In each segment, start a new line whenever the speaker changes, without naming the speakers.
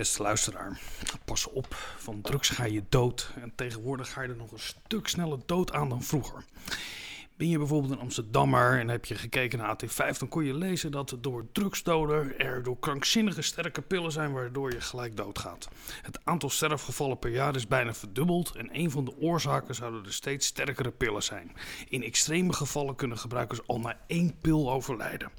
Beste luisteraar, pas op, van drugs ga je dood. En tegenwoordig ga je er nog een stuk sneller dood aan dan vroeger. Ben je bijvoorbeeld een Amsterdammer en heb je gekeken naar AT5, dan kon je lezen dat door drugsdoden er door krankzinnige sterke pillen zijn waardoor je gelijk doodgaat. Het aantal sterfgevallen per jaar is bijna verdubbeld en een van de oorzaken zouden de steeds sterkere pillen zijn. In extreme gevallen kunnen gebruikers al na één pil overlijden.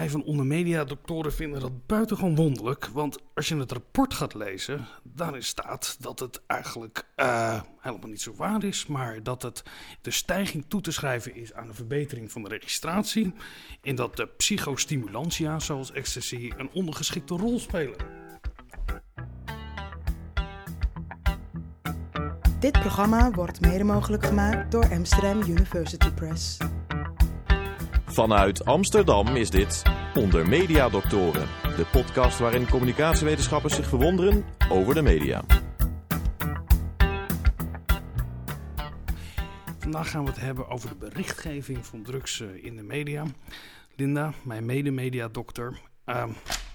Wij van Ondermedia Doktoren vinden dat buitengewoon wonderlijk, want als je het rapport gaat lezen, daarin staat dat het eigenlijk uh, helemaal niet zo waar is, maar dat het de stijging toe te schrijven is aan de verbetering van de registratie en dat de psychostimulantia, zoals ecstasy, een ondergeschikte rol spelen.
Dit programma wordt mede mogelijk gemaakt door Amsterdam University Press.
Vanuit Amsterdam is dit Onder Media Doctoren, de podcast waarin communicatiewetenschappers zich verwonderen over de media.
Vandaag gaan we het hebben over de berichtgeving van drugs eh, in de media. Linda, mijn mede-media-dokter, uh,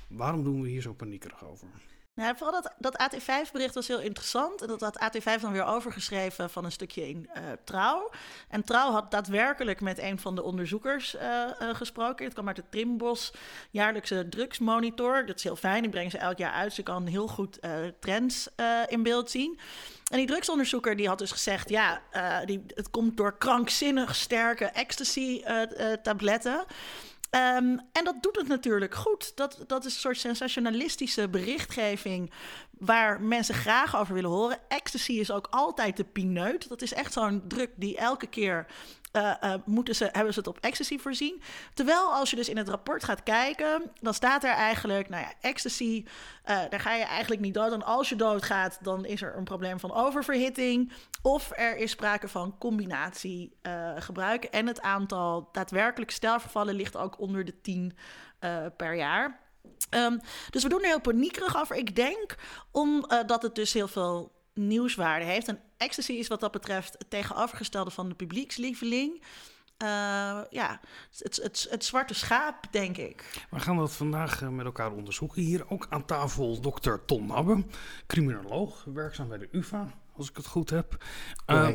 waarom doen we hier zo paniekerig over?
Nou, vooral dat, dat AT5-bericht was heel interessant. En dat had AT5 dan weer overgeschreven van een stukje in uh, Trouw. En Trouw had daadwerkelijk met een van de onderzoekers uh, uh, gesproken. Het kwam uit de Trimbos jaarlijkse drugsmonitor. Dat is heel fijn, die brengen ze elk jaar uit. Ze kan heel goed trends in beeld zien. En die drugsonderzoeker die had dus gezegd... ja, die, het komt door krankzinnig sterke ecstasy-tabletten... Um, en dat doet het natuurlijk goed. Dat, dat is een soort sensationalistische berichtgeving waar mensen graag over willen horen. Ecstasy is ook altijd de pineut. Dat is echt zo'n druk die elke keer uh, moeten ze, hebben ze het op ecstasy voorzien. Terwijl als je dus in het rapport gaat kijken, dan staat er eigenlijk, nou ja, ecstasy, uh, daar ga je eigenlijk niet dood. En als je doodgaat, dan is er een probleem van oververhitting. Of er is sprake van combinatiegebruik. en het aantal daadwerkelijk stelvervallen ligt ook onder de 10 per jaar. Um, dus we doen er heel paniekerig over. Ik denk omdat het dus heel veel nieuwswaarde heeft. En ecstasy is wat dat betreft het tegenovergestelde van de publiekslieveling. Uh, ja, het, het, het, zwarte schaap, denk ik.
We gaan dat vandaag eh, met elkaar onderzoeken. Hier ook aan tafel dokter Ton Nabbe, criminoloog, werkzaam bij de UvA, als ik het goed heb. Uh,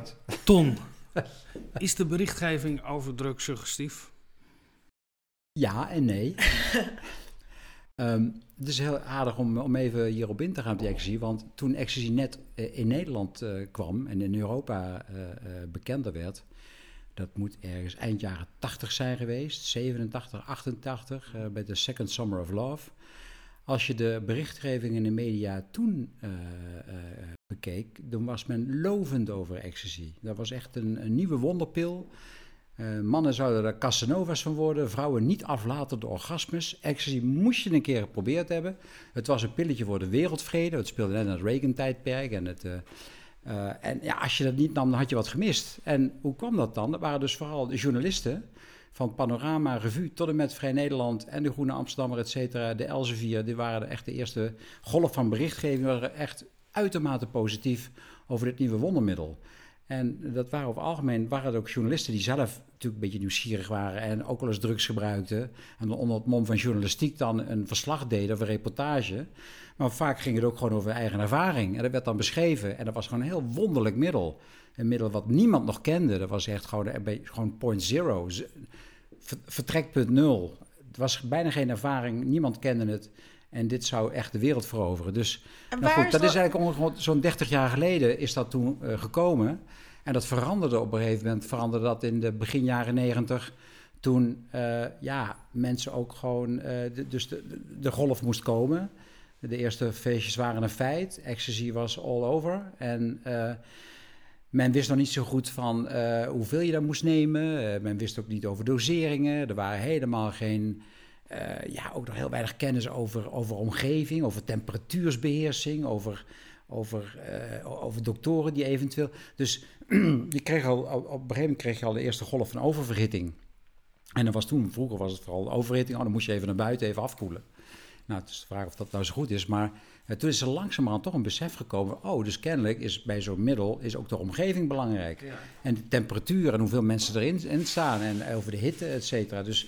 Ton, is de berichtgeving over drugs suggestief?
Ja en nee. Um, het is heel aardig om, om even hierop in te gaan op die ecstasy. Want toen ecstasy net uh, in Nederland uh, kwam en in Europa uh, bekender werd... dat moet ergens eind jaren 80 zijn geweest, 87, 88, bij de Second Summer of Love. Als je de berichtgeving in de media toen bekeek, dan was men lovend over ecstasy. Dat was echt een nieuwe wonderpil... Uh, mannen zouden er Casanova's van worden, vrouwen niet aflatende orgasmes. Ecstasy moest je een keer geprobeerd hebben. Het was een pilletje voor de wereldvrede. Het speelde net in het Reagan-tijdperk. En, het, uh, uh, en ja, als je dat niet nam, dan had je wat gemist. En hoe kwam dat dan? Dat waren dus vooral de journalisten van Panorama, Revue tot en met Vrij Nederland en de Groene Amsterdammer, et cetera. De Elsevier, die waren echt de eerste golf van berichtgeving. Waren echt uitermate positief over dit nieuwe wondermiddel. En dat waren over het algemeen waren het ook journalisten die zelf natuurlijk een beetje nieuwsgierig waren en ook wel eens drugs gebruikten. En onder het mom van journalistiek dan een verslag deden of een reportage. Maar vaak ging het ook gewoon over eigen ervaring. En dat werd dan beschreven. En dat was gewoon een heel wonderlijk middel. Een middel wat niemand nog kende. Dat was echt gewoon, gewoon point zero. Vertrekpunt nul. Het was bijna geen ervaring. Niemand kende het. En dit zou echt de wereld veroveren. Dus nou goed, dat is eigenlijk zo'n 30 jaar geleden is dat toen uh, gekomen. En dat veranderde op een gegeven moment, veranderde dat in de begin jaren 90. Toen uh, ja, mensen ook gewoon, uh, de, dus de, de, golf moest komen. De eerste feestjes waren een feit. Ecstasy was all over. En men wist nog niet zo goed van hoeveel je daar moest nemen. men wist ook niet over doseringen. Er waren helemaal geen ja, ook nog heel weinig kennis over, over omgeving, over temperatuursbeheersing, over, over, uh, over doktoren die eventueel. Dus je kreeg al, op een gegeven moment kreeg je al de eerste golf van oververhitting. En dat was toen, vroeger was het vooral oververhitting, oh, dan moest je even naar buiten even afkoelen. Nou, het is de vraag of dat nou zo goed is, maar uh, toen is er langzamerhand toch een besef gekomen. Oh, dus kennelijk is bij zo'n middel is ook de omgeving belangrijk. Ja. En de temperatuur en hoeveel mensen erin in staan en over de hitte, et cetera. Dus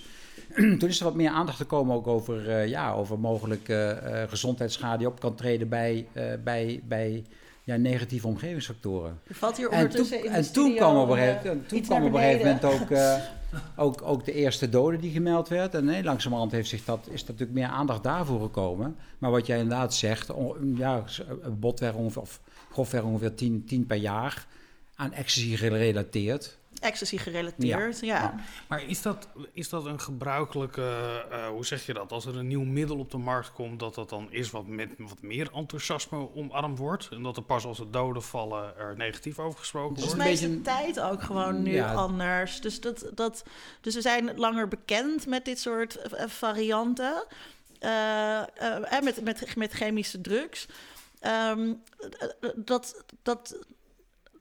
toen is er wat meer aandacht gekomen ook over, eh, ja, over mogelijke eh, gezondheidsschade die op kan treden bij, eh, bij, bij ja, negatieve omgevingsfactoren.
Valt hier
En toen,
in
en toen kwam op een
eh,
gegeven, toen
iets
kwam
naar
op een gegeven moment ook, eh, ook, ook de eerste dode die gemeld werd. En nee, langzamerhand heeft zich dat, is er natuurlijk meer aandacht daarvoor gekomen. Maar wat jij inderdaad zegt, on- ja, botweg ongeveer, of grofweg ongeveer 10, 10 per jaar aan ecstasy gerelateerd.
Ecstasy gerelateerd, ja.
Ja.
Maar is dat, is dat een gebruikelijke, eh, hoe zeg je dat, als er een nieuw middel op de markt komt, dat dat dan is wat met wat meer enthousiasme omarmd wordt? En dat er pas als er doden vallen er negatief over gesproken
Dus
wordt?
Volgens mij is
een
de
beetje
tijd ook gewoon nu
Ja.
anders. Dus, dat, dat, dus we zijn langer bekend met dit soort eh, varianten. Eh, eh, eh, met, met, met chemische drugs. Ehm, eh, dat, dat,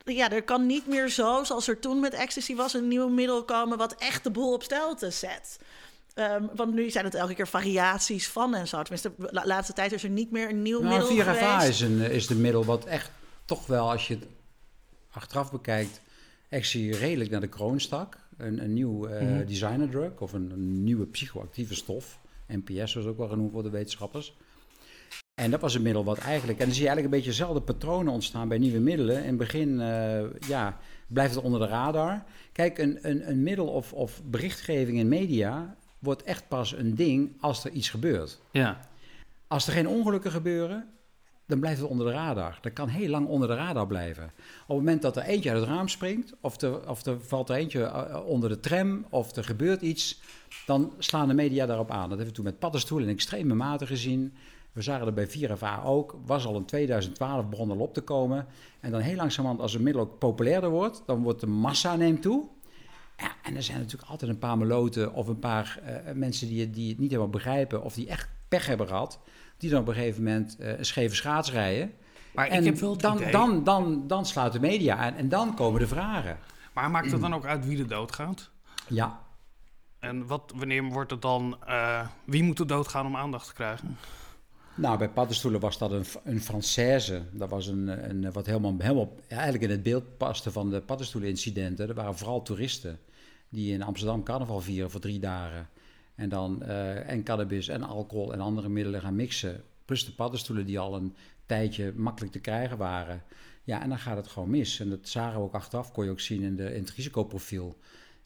ja, er kan niet meer zo, zoals er toen met ecstasy was, een nieuw middel komen wat echt de boel op stelte zet. Ehm, want nu zijn het elke keer variaties van en zo. Tenminste, de la- laatste tijd is er niet meer een nieuw
Nou,
middel
4FA
geweest.
is, een, is de middel wat echt toch wel, als je het achteraf bekijkt, ecstasy redelijk naar de kroon stak. Een, een nieuw eh
Mhm.
designer drug of een, een nieuwe psychoactieve stof. NPS was ook wel genoemd voor de wetenschappers. En dat was een middel wat eigenlijk... En dan zie je eigenlijk een beetje dezelfde patronen ontstaan bij nieuwe middelen. In het begin eh, ja, blijft het onder de radar. Kijk, een, een, een middel of, of berichtgeving in media wordt echt pas een ding als er iets gebeurt.
Ja.
Als er geen ongelukken gebeuren, dan blijft het onder de radar. Dat kan heel lang onder de radar blijven. Op het moment dat er eentje uit het raam springt, of er, of er valt er eentje eh, onder de tram, of er gebeurt iets, dan slaan de media daarop aan. Dat hebben we toen met paddenstoelen in extreme mate gezien. We zagen er bij 4FA ook. Was al in 2012 begonnen op te komen. En dan heel langzamerhand, als een middel ook populairder wordt, dan wordt de massa neemt toe. Ja, en er zijn natuurlijk altijd een paar meloten of een paar eh, mensen die, het- die het niet helemaal begrijpen of die echt pech hebben gehad, die dan op een gegeven moment eh, een scheve schaats rijden.
Maar
en
ik heb wel het
dan,
idee,
dan, dan, dan sluit de media aan en dan komen de vragen.
maar maakt het dan ook uit wie er doodgaat?
Ja,
En wat, wanneer wordt het dan, eh, wie moet er doodgaan om aandacht te krijgen?
Nou bij paddenstoelen was dat een, een Française. Dat was een, een wat helemaal, helemaal eigenlijk in het beeld paste van de paddenstoelenincidenten. Er waren vooral toeristen die in Amsterdam carnaval vieren voor drie dagen. En dan eh, en cannabis en alcohol en andere middelen gaan mixen. Plus de paddenstoelen die al een tijdje makkelijk te krijgen waren. Ja, en dan gaat het gewoon mis. En dat zagen we ook achteraf, kon je ook zien in, de, in het risicoprofiel.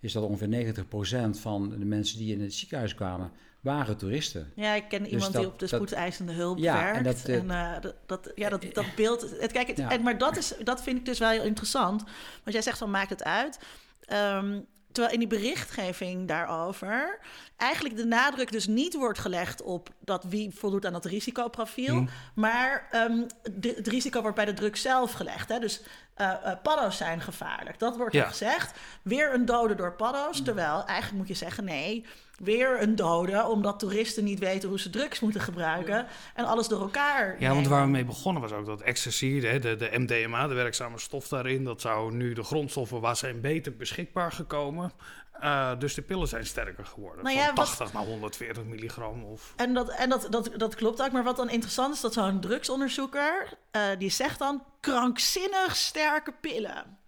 Is dat ongeveer 90% van de mensen die in het ziekenhuis kwamen, waren toeristen.
Ja, ik ken iemand
Dus dat-
die op de spoedeisende hulp
Ja,
werkt.
en dat, eh,
en eh, dat, dat, ja, dat, dat beeld. Het, kijk, het,
Ja.
en, maar dat, is, dat vind ik dus wel heel interessant. Want jij zegt van maakt het uit. Ehm, terwijl in die berichtgeving daarover eigenlijk de nadruk dus niet wordt gelegd op dat wie voldoet aan dat risicoprofiel.
Mm.
Maar ehm, de- het risico wordt bij de druk zelf gelegd. Hè? Dus eh eh, paddo's zijn gevaarlijk. Dat wordt
Ja.
gezegd. Weer een dode door paddo's. Terwijl eigenlijk moet je zeggen: nee, weer een dode. Omdat toeristen niet weten hoe ze drugs moeten gebruiken. En alles door elkaar.
Ja, want waar we mee begonnen was ook dat ecstasy, de, de, de MDMA, de werkzame stof daarin, dat zou nu de grondstoffen waar zijn beter beschikbaar gekomen. Eh, dus de pillen zijn sterker geworden.
Nou
van
ja, wat-
80 naar 140 milligram. Of...
En, dat, en dat, dat, dat klopt ook. Maar wat dan interessant is, dat zo'n drugsonderzoeker... eh, die zegt dan krankzinnig sterke pillen.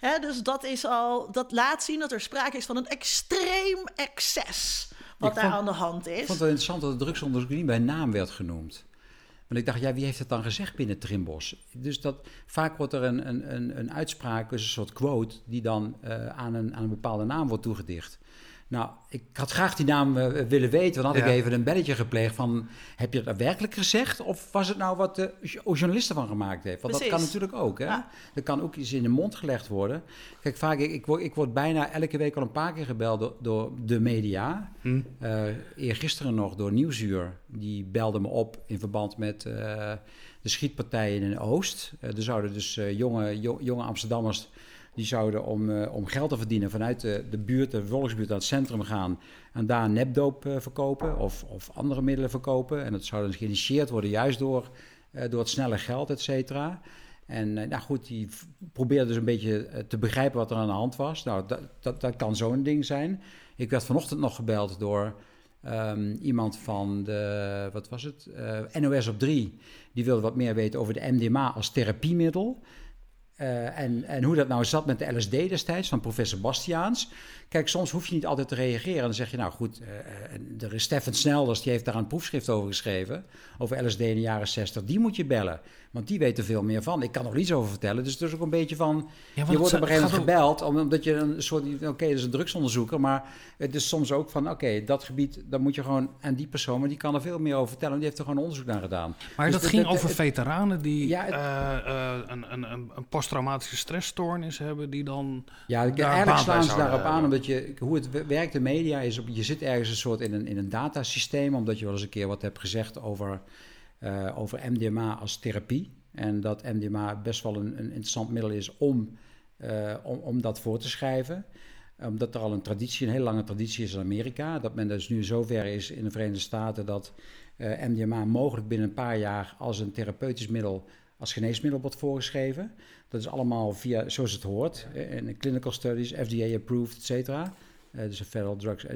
Dus dat, is al, dat laat zien dat er sprake is van een extreem excess... wat
Ik
daar
vond-
aan de hand is.
Ik vond het wel interessant dat het drugsonderzoek niet bij naam werd genoemd. Want ik dacht, ja, wie heeft het dan gezegd binnen Trimbos? Dus dat, vaak wordt er een, een, een, een uitspraak, dus een soort quote, die dan eh, aan, een, aan een bepaalde naam wordt toegedicht. Nou, ik had graag die naam eh, willen weten, want dan had
Ja.
ik even een belletje gepleegd van, heb je dat werkelijk gezegd? Of was het nou wat de jo- journalist ervan gemaakt heeft? Want dat kan natuurlijk ook, hè?
Ja.
Er kan ook iets in de mond gelegd worden. Kijk, vaak, ik, ik, word, ik word bijna elke week al een paar keer gebeld door, door de media.
Hm?
Eh eergisteren nog door Nieuwsuur. Die belde me op in verband met eh, de schietpartijen in Oost. Eh, er zouden dus jonge, jo- jonge Amsterdammers... die zouden om, eh, om geld te verdienen vanuit de, de buurt, de volksbuurt... naar het centrum gaan en daar nepdoop eh, verkopen... Of, of andere middelen verkopen. En dat zou dus geïnitieerd worden juist door, eh, door het snelle geld, et cetera... En nou goed, die probeerde dus een beetje te begrijpen wat er aan de hand was. Nou, dat, dat, dat kan zo'n ding zijn. Ik werd vanochtend nog gebeld door ehm, iemand van de, wat was het, NOS op 3. Die wilde wat meer weten over de MDMA als therapiemiddel. Eh, en, en hoe dat nou zat met de LSD destijds van professor Bastiaans. Kijk, soms hoef je niet altijd te reageren. Dan zeg je, nou goed, uh, er is Stefan Snelders, die heeft daar een proefschrift over geschreven. Over LSD in de jaren 60. Die moet je bellen, want die weet er veel meer van. Ik kan er iets over vertellen. Dus het is ook een beetje van, ja, je wordt op een gegeven moment gebeld. Omdat je een soort, oké, okay, dat is een drugsonderzoeker. Maar het is soms ook van, oké, dat gebied, dan moet je gewoon... En die persoon, maar die kan er veel meer over vertellen. Die heeft er gewoon onderzoek naar gedaan.
Maar dus dat ging over veteranen die ja, uh, een, een, een posttraumatische stressstoornis hebben... die dan
Ja, eigenlijk slaan ze daarop aan, omdat je, hoe het werkt de media is, op, je zit ergens een soort in een, in een datasysteem, omdat je wel eens een keer wat hebt gezegd over, uh, over MDMA als therapie. En dat MDMA best wel een, een interessant middel is om, uh, om, om dat voor te schrijven omdat er al een traditie, een hele lange traditie is in Amerika. Dat men dus nu zover is in de Verenigde Staten dat uh, MDMA mogelijk binnen een paar jaar als een therapeutisch middel, als geneesmiddel wordt voorgeschreven. Dat is allemaal via, zoals het hoort, in clinical studies, FDA approved, et cetera. Dus de Federal Drugs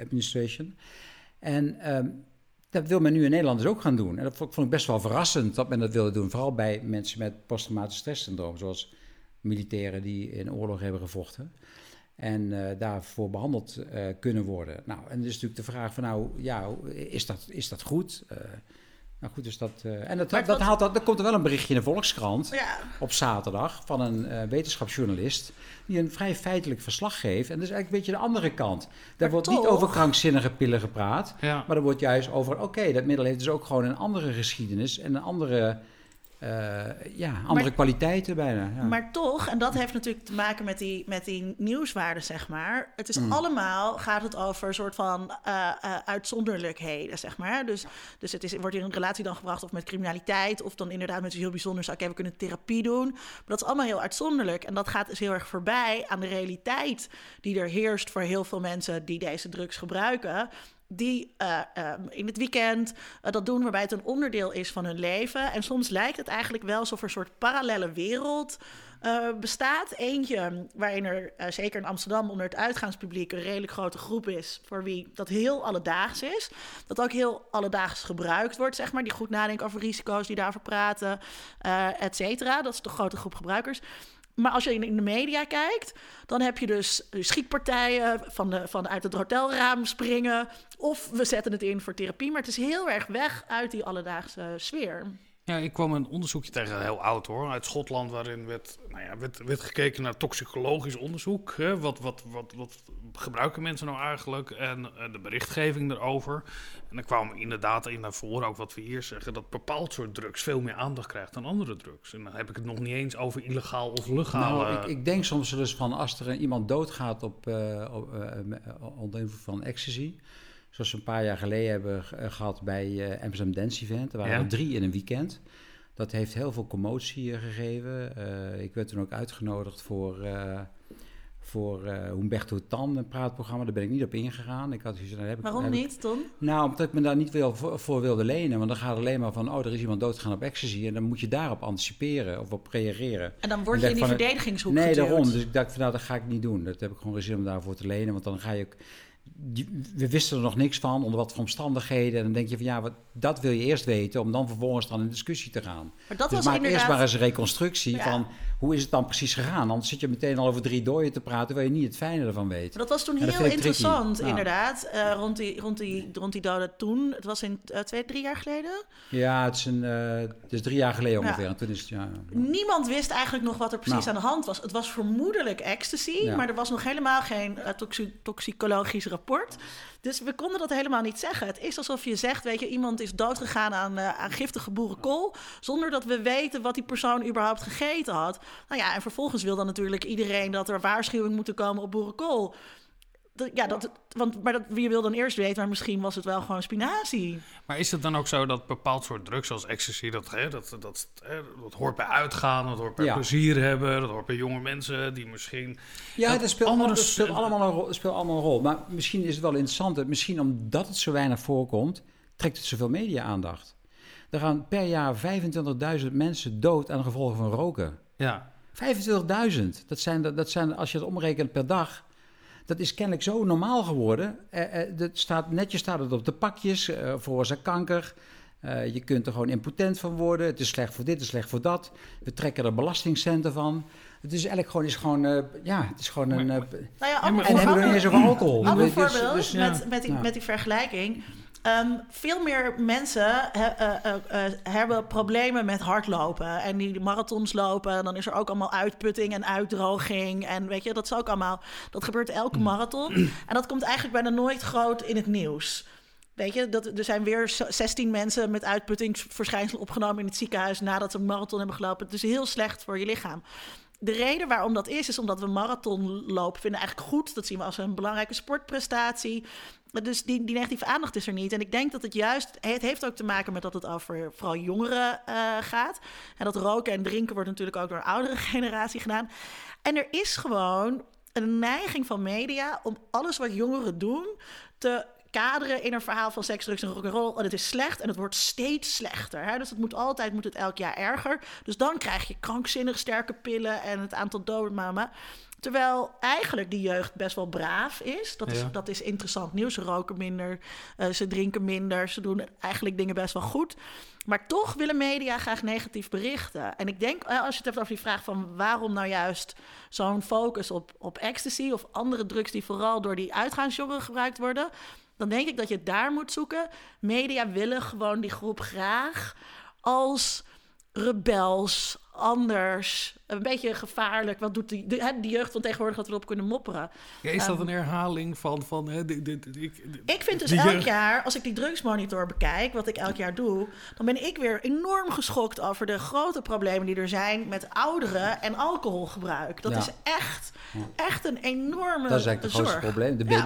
Administration. En um, dat wil men nu in Nederland dus ook gaan doen. En dat vond, ik best wel verrassend dat men dat wilde doen. Vooral bij mensen met posttraumatisch stresssyndroom, zoals militairen die in oorlog hebben gevochten. En uh, daarvoor behandeld uh, kunnen worden. Nou, en dus natuurlijk de vraag van, nou, ja, is dat, is dat goed? Uh, nou goed, dus dat. Uh, en dat, dat, dat haalt, dat, er komt er wel een berichtje in de Volkskrant ja. op zaterdag van een uh, wetenschapsjournalist. die een vrij feitelijk verslag geeft. En dat is eigenlijk een beetje de andere kant. Daar maar wordt toch. niet over krankzinnige pillen gepraat. Ja. Maar er wordt juist over: oké, dat middel heeft dus ook gewoon een andere geschiedenis en een andere uh, ja, andere maar, kwaliteiten bijna. Ja.
Maar toch, en dat heeft natuurlijk te maken met die, met die nieuwswaarde, zeg maar. Het is mm. allemaal, gaat het over een soort van uh, uh, uitzonderlijkheden, zeg maar. Dus, dus het is, wordt in een relatie dan gebracht of met criminaliteit... of dan inderdaad met iets heel bijzonders. Oké, okay, we kunnen therapie doen. Maar dat is allemaal heel uitzonderlijk. En dat gaat dus heel erg voorbij aan de realiteit die er heerst... voor heel veel mensen die deze drugs gebruiken die uh, um, in het weekend uh, dat doen, waarbij het een onderdeel is van hun leven. En soms lijkt het eigenlijk wel alsof er een soort parallele wereld uh, bestaat. Eentje waarin er zeker in Amsterdam onder het uitgaanspubliek een redelijk grote groep is voor wie dat heel alledaags is. Dat ook heel alledaags gebruikt wordt, zeg maar. Die goed nadenken over risico's, die daarover praten, et cetera. Dat is de grote groep gebruikers. Maar als je in de media kijkt, dan heb je dus schietpartijen van, de, van uit het hotelraam springen. Of we zetten het in voor therapie. Maar het is heel erg weg uit die alledaagse sfeer.
Ja, ik kwam een onderzoekje tegen, heel oud hoor, uit Schotland, waarin werd, nou ja, werd, werd gekeken naar toxicologisch onderzoek. Hè? Wat, wat, wat, wat gebruiken mensen nou eigenlijk en uh, de berichtgeving erover. En dan kwam inderdaad in naar voren, ook wat we hier zeggen, dat bepaald soort drugs veel meer aandacht krijgt dan andere drugs. En dan heb ik het nog niet eens over illegaal of legaal.
Nou, ik, ik, denk soms dus van als er iemand doodgaat op, uh, op, uh, onder invloed van ecstasy Zoals we een paar jaar geleden hebben gehad bij uh, Amsterdam Dance Event. Er waren ja. er drie in een weekend. Dat heeft heel veel commotie uh, gegeven. Uh, ik werd toen ook uitgenodigd voor, voor Humberto Tan, een praatprogramma. Daar ben ik niet op ingegaan. Ik had,
daar heb ik, Waarom heb niet, ik, Ton?
Nou, omdat ik me daar niet wil, voor, voor, wilde lenen. Want dan gaat het alleen maar van, oh, er is iemand doodgegaan op ecstasy. En dan moet je daarop anticiperen of op reageren.
En dan word je in die verdedigingshoek
Nee,
geduwd.
daarom. Dus ik dacht van, nou, dat ga ik niet doen. Dat heb ik gewoon gezien om daarvoor te lenen. Want dan ga je we wisten er nog niks van, onder wat voor omstandigheden. En dan denk je van ja, wat, dat wil je eerst weten, om dan vervolgens dan in discussie te gaan.
Maar dat
dus
was
maak
inderdaad...
eerst maar eens een reconstructie ja. van hoe is het dan precies gegaan. Anders zit je meteen al over drie dooien te praten, waar je niet het fijne ervan weet.
Dat was toen heel interessant, ja. inderdaad, uh, rond, die, rond, die, rond die doden toen. Het was in uh, twee, drie jaar geleden?
Ja, het is, een, uh, het is drie jaar geleden ongeveer. En toen is het, ja,
Niemand wist eigenlijk nog wat er precies nou. aan de hand was. Het was vermoedelijk ecstasy, maar er was nog helemaal geen toxi toxicologisch rapport. Dus we konden dat helemaal niet zeggen. Het is alsof je zegt, weet je, iemand is doodgegaan aan, uh, aan giftige boerenkool... zonder dat we weten wat die persoon überhaupt gegeten had. Nou ja, en vervolgens wil dan natuurlijk iedereen dat er waarschuwing moet komen op boerenkool ja, dat, want, maar dat, wie wil dan eerst weten, maar misschien was het wel gewoon spinazie.
Maar is het dan ook zo dat bepaald soort drugs zoals ecstasy, dat, hè, dat, dat, hè, dat hoort bij uitgaan, dat hoort bij ja. plezier hebben, dat hoort bij jonge mensen die misschien...
Ja, dat, dat speelt, andere... dat speelt, allemaal een rol, speelt allemaal een rol. Maar misschien is het wel interessant, misschien omdat het zo weinig voorkomt, trekt het zoveel media-aandacht. Er gaan per jaar 25.000 mensen dood aan de gevolgen van roken.
Ja.
25.000. Dat zijn, dat zijn, als je het omrekent per dag, dat is kennelijk zo normaal geworden. Uh, uh, dat staat, netjes staat het op de pakjes, uh, veroorzaakt kanker. Eh, je kunt er gewoon impotent van worden. Het is slecht voor dit, het is slecht voor dat. We trekken er belastingcenten van. Het is eigenlijk gewoon, is gewoon eh, ja, het is gewoon een... eh,
Nou ja,
en hebben we nog niet eens over alcohol.
ander
Dus-
voorbeeld
dus, ja.
met, met, die,
Ja.
met die vergelijking. Ehm, veel meer mensen he- eh, eh, eh, hebben problemen met hardlopen. En die marathons lopen. Dan is er ook allemaal uitputting en uitdroging. En weet je, dat is ook allemaal. Dat gebeurt elke marathon. En dat komt eigenlijk bijna nooit groot in het nieuws. Weet je, dat, er zijn weer zo- 16 mensen met uitputtingsverschijnselen opgenomen in het ziekenhuis nadat ze een marathon hebben gelopen. Het is heel slecht voor je lichaam. De reden waarom dat is, is omdat we marathonlopen vinden eigenlijk goed. Dat zien we als een belangrijke sportprestatie. Dus die, die negatieve aandacht is er niet. En ik denk dat het juist, het heeft ook te maken met dat het over vooral jongeren eh, gaat. En dat roken en drinken wordt natuurlijk ook door een oudere generatie gedaan. En er is gewoon een neiging van media om alles wat jongeren doen te kaderen in een verhaal van seks, drugs en rock'n'roll. En het is slecht en het wordt steeds slechter. Hè? Dus het moet altijd, moet het elk jaar erger. Dus dan krijg je krankzinnig sterke pillen en het aantal doden, mama. Terwijl eigenlijk die jeugd best wel braaf is. Dat is,
Ja.
dat is interessant nieuws. Ze roken minder, eh, ze drinken minder, ze doen eigenlijk dingen best wel goed. Maar toch willen media graag negatief berichten. En ik denk, eh, als je het hebt over die vraag van waarom nou juist zo'n focus op, op ecstasy of andere drugs die vooral door die uitgaansjongeren gebruikt worden, dan denk ik dat je het daar moet zoeken. Media willen gewoon die groep graag als rebels, anders, een beetje gevaarlijk. Wat doet die, de, die jeugd van tegenwoordig dat we erop kunnen mopperen?
Ja, is dat een herhaling van... van hè, dit, dit, dit- ik,
Ik vind dus elk
jeugd-
jaar, als ik die drugsmonitor bekijk, wat ik elk jaar doe, dan ben ik weer enorm geschokt over de grote problemen die er zijn met ouderen en alcoholgebruik. Dat
Ja.
is echt, echt een enorme
Dat is eigenlijk het grootste probleem. De
Ja.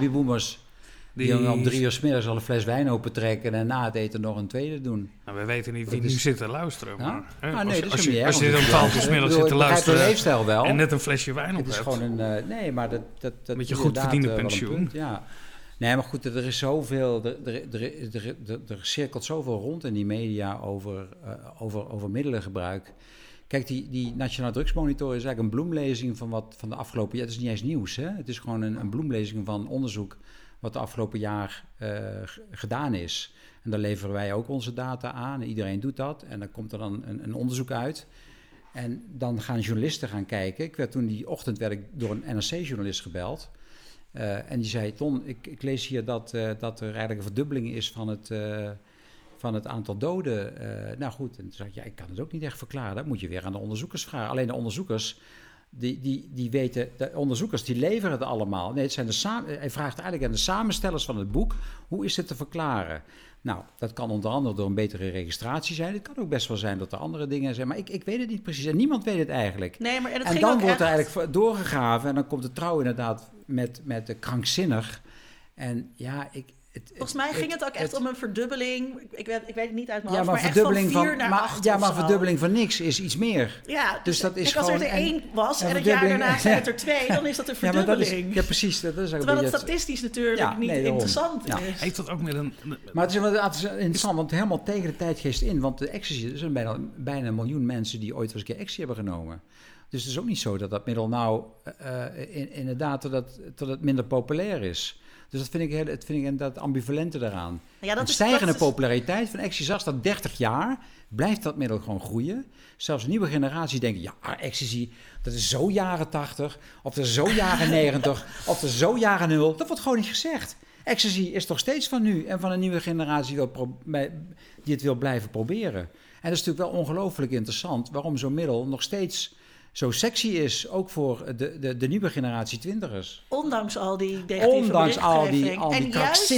Die, om drie uur s middags al een fles wijn opentrekken en na het eten nog een tweede doen.
Nou, we weten niet wie
Dat is-
nu zit te luisteren.
Ja?
Maar, hè,
Ah,
als,
nee,
je-
dat is
als,
niet
je,
erg,
als je om twaalf uur
Ik
's middags
bedoel,
zit te luisteren
wel.
en net een flesje wijn op
Het is gewoon een. eh, nee, maar dat. dat, dat
Met je goed verdiende
eh,
pensioen.
punt, ja. Nee, maar goed, er is zoveel. Er, er, er, er, er, er cirkelt zoveel rond in die media over, eh, over, over middelengebruik. Kijk, die, die Nationaal Drugsmonitor is eigenlijk een bloemlezing van wat van de afgelopen jaar. Het is niet eens nieuws, hè? Het is gewoon een, een bloemlezing van onderzoek wat de afgelopen jaar eh, gedaan is. En daar leveren wij ook onze data aan. Iedereen doet dat. En dan komt er dan een, een onderzoek uit. En dan gaan journalisten gaan kijken. Ik werd toen die ochtend werd ik door een NRC-journalist gebeld. Eh, en die zei, Ton, ik, ik lees hier dat, eh, dat er eigenlijk een verdubbeling is van het, van het aantal doden. Nou goed, en toen zei ik, ja, ik kan het ook niet echt verklaren. Dat moet je weer aan de onderzoekers vragen. Alleen de onderzoekers, die, die, die weten, de onderzoekers die leveren het allemaal. Nee, het zijn de sa- hij vraagt eigenlijk aan de samenstellers van het boek, hoe is het te verklaren? Nou, dat kan onder andere door een betere registratie zijn. Het kan ook best wel zijn dat er andere dingen zijn, maar ik, ik weet het niet precies. En niemand weet het eigenlijk.
Nee, maar en
En dan wordt er
echt-
eigenlijk doorgegraven en dan komt de trouw inderdaad met, met de krankzinnig. En ja, ik... Het,
Volgens mij ging het ook echt om een verdubbeling. Ik weet, ik weet het niet uit mijn
Ja,
hoofd,
maar,
maar,
verdubbeling
echt van
van,
vier naar
maar,
acht
ja,
of
maar
zo.
verdubbeling van niks is iets meer.
Ja,
Dus
dus
dat is
kijk, als er
gewoon-
er één was
en
het jaar
verdubbeling-
daarna zijn het er twee, dan is dat een
Ja, maar dat is,
verdubbeling.
ja, precies. Dat is eigenlijk
Terwijl het statistisch natuurlijk
Ja,
niet
nee,
interessant
Ja.
is.
Heeft dat ook met een...
Maar het is, wel- het is interessant, want helemaal tegen de tijdgeest in. Want de ecstasy, er zijn bijna, bijna een miljoen mensen die ooit eens een keer ecstasy hebben genomen. Dus het is ook niet zo dat dat middel nou eh, eh, in, inderdaad dat het minder populair is. Dus dat vind ik, heel, dat vind ik inderdaad ambivalente daaraan.
Ja, dat is-
stijgende
dat is-
populariteit van ecstasy, zelfs dat 30 jaar, blijft dat middel gewoon groeien. Zelfs nieuwe generatie denken, ja, ecstasy, dat is zo jaren 80, of dat is zo jaren 90, of dat is zo jaren 0. Dat wordt gewoon niet gezegd. Ecstasy is toch steeds van nu en van een nieuwe generatie die het wil blijven proberen. En dat is natuurlijk wel ongelooflijk interessant waarom zo'n middel nog steeds zo sexy is, ook voor de, de, de nieuwe generatie twintigers.
Ondanks al die negatieve
Ondanks al die, al die
en juist,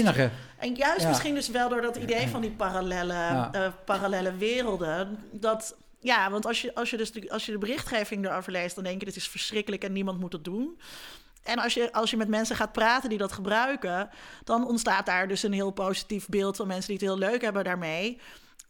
en juist
Ja.
misschien dus wel door dat idee van die parallele,
Ja.
eh, parallele werelden. Dat, ja, want als je, als, je dus de, als je de berichtgeving erover leest, dan denk je dit is verschrikkelijk en niemand moet het doen. En als je, als je met mensen gaat praten die dat gebruiken, dan ontstaat daar dus een heel positief beeld van mensen die het heel leuk hebben daarmee.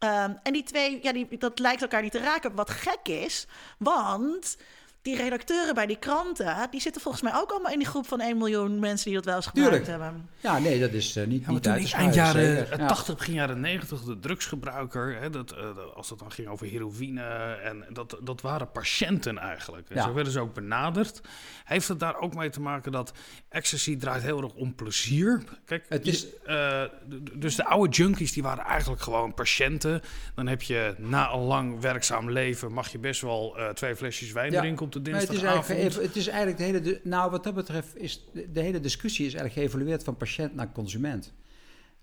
Ehm, en die twee, ja, die, dat lijkt elkaar niet te raken. Wat gek is, want die redacteuren bij die kranten, die zitten volgens mij ook allemaal in die groep van 1 miljoen mensen die dat wel eens gebruikt
Tuurlijk.
hebben.
Ja, nee, dat is eh, niet,
Ja, maar
niet
toen
uit
eind jaren
zeker. Ja.
80, begin jaren 90, de drugsgebruiker, hè, dat, eh, als het dan ging over heroïne, en dat, dat waren patiënten eigenlijk. En
Ja.
Zo werden ze ook benaderd. Heeft het daar ook mee te maken dat ecstasy draait heel erg om plezier? Kijk,
Het is-
eh, dus de oude junkies, die waren eigenlijk gewoon patiënten. Dan heb je na een lang werkzaam leven, mag je best wel eh, twee flesjes wijn
Ja.
drinken op de
het is, het is eigenlijk de hele. de- nou, wat dat betreft is de, de hele discussie is eigenlijk geëvolueerd van patiënt naar consument.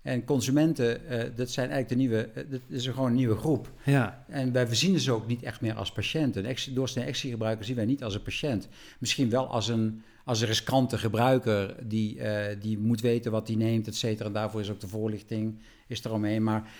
En consumenten, eh, dat zijn eigenlijk de nieuwe. eh, dat is gewoon een nieuwe groep.
Ja.
En wij zien ze ook niet echt meer als patiënten. Een ex- doorsnee actiegebruiker zien wij niet als een patiënt. Misschien wel als een, als een riskante gebruiker die, eh, die moet weten wat hij neemt, et cetera. En daarvoor is ook de voorlichting is eromheen. Maar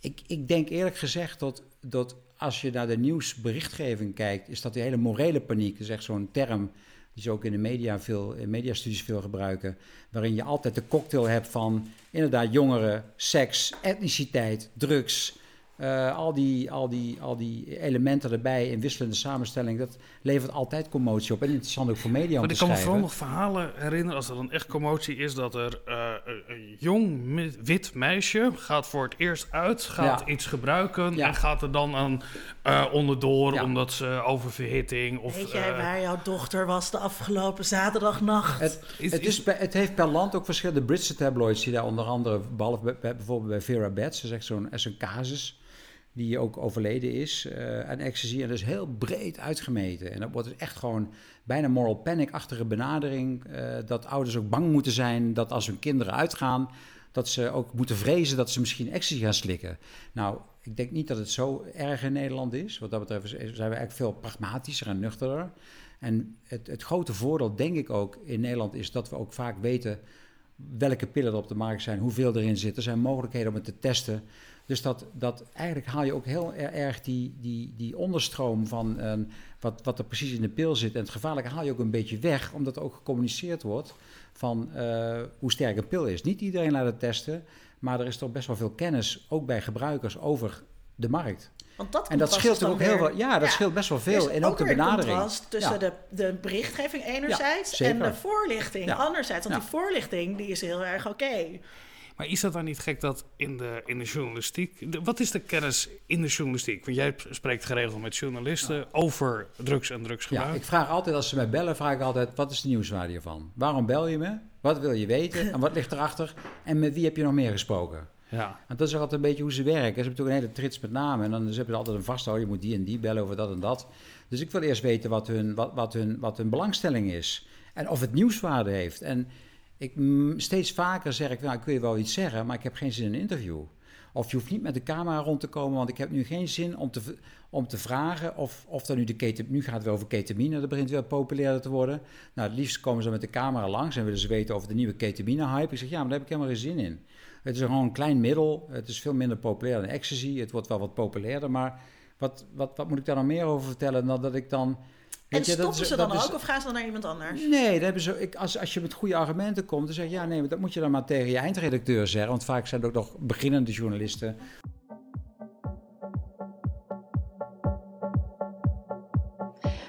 ik, ik denk eerlijk gezegd dat, dat als je naar de nieuwsberichtgeving kijkt, is dat die hele morele paniek, dat is echt zo'n term die ze ook in de media veel, in mediastudies veel gebruiken, waarin je altijd de cocktail hebt van inderdaad jongeren, seks, etniciteit, drugs, eh, al, die, al, die, al die elementen erbij in wisselende samenstelling, dat levert altijd commotie op. En interessant ook voor media om
Maar
te
ik kan me vooral nog verhalen herinneren als er dan echt commotie is dat er eh, een- jong wit meisje gaat voor het eerst uit, gaat
Ja.
iets gebruiken
Ja.
en gaat er dan aan eh, onderdoor
Ja.
omdat ze oververhitting of
Weet jij
eh,
waar jouw dochter was de afgelopen zaterdagnacht?
Het,
Is-
het,
is-
het heeft per land ook verschillende Britse tabloids die daar onder andere, behalve bij- bij- bijvoorbeeld bij Vera Betts, dat is echt zo'n casus die ook overleden is eh aan ecstasy. En dat is heel breed uitgemeten. En dat wordt dus echt gewoon bijna moral panic-achtige benadering. eh, dat ouders ook bang moeten zijn dat als hun kinderen uitgaan, dat ze ook moeten vrezen dat ze misschien ecstasy gaan slikken. Nou, ik denk niet dat het zo erg in Nederland is. Wat dat betreft zijn we eigenlijk veel pragmatischer en nuchterder. En het, het grote voordeel, denk ik ook, in Nederland is dat we ook vaak weten welke pillen er op de markt zijn, hoeveel erin zit. Er zijn mogelijkheden om het te testen. Dus dat, dat eigenlijk haal je ook heel er- erg die, die, die onderstroom van eh, wat, wat er precies in de pil zit. En het gevaarlijke haal je ook een beetje weg, omdat er ook gecommuniceerd wordt van eh, hoe sterk een pil is. Niet iedereen laat het testen, maar er is toch best wel veel kennis, ook bij gebruikers, over de markt.
Want dat
En dat scheelt ook heel veel. Ja, dat scheelt best wel veel. En ook de benadering.
contrast tussen
Ja.
de, de berichtgeving enerzijds en de voorlichting anderzijds. Want die voorlichting die is heel erg oké.
Maar is dat dan niet gek dat in de, in de journalistiek... de- wat is de kennis in de journalistiek? Want jij spreekt geregeld met journalisten over drugs en
Ja,
drugsgebruik.
ik vraag altijd, als ze mij bellen, vraag ik altijd, wat is de nieuwswaarde hiervan? Waarom bel je me? Wat wil je weten? En wat ligt erachter? En met wie heb je nog meer gesproken?
Ja.
Want dat is ook altijd een beetje hoe ze werken. Ze hebben natuurlijk een hele trits met namen. En dan ze hebben ze altijd een vasthouden. Je moet die en die bellen over dat en dat. Dus ik wil eerst weten wat hun, wat, wat hun, wat hun belangstelling is. En of het nieuwswaarde heeft. En ik, steeds vaker zeg ik, nou, ik wil wel iets zeggen, maar ik heb geen zin in een interview. Of je hoeft niet met de camera rond te komen, want ik heb nu geen zin om te, om te vragen of, of er nu de keten, nu gaat het weer over ketamine, dat begint weer populairder te worden. Nou, het liefst komen ze met de camera langs en willen ze weten over de nieuwe ketamine-hype. Ik zeg, ja, maar daar heb ik helemaal geen zin in. Het is gewoon een klein middel, het is veel minder populair dan ecstasy, het wordt wel wat populairder, maar wat, wat, wat moet ik daar nog meer over vertellen dan dat ik dan...
En
je,
stoppen
is-
ze dan
is-
ook of gaan ze dan naar iemand anders?
Nee, dat hebben ze, ik, als, als je met goede argumenten komt, dan zeg je ja, nee, maar dat moet je dan maar tegen je eindredacteur zeggen. Want vaak zijn het ook nog beginnende journalisten.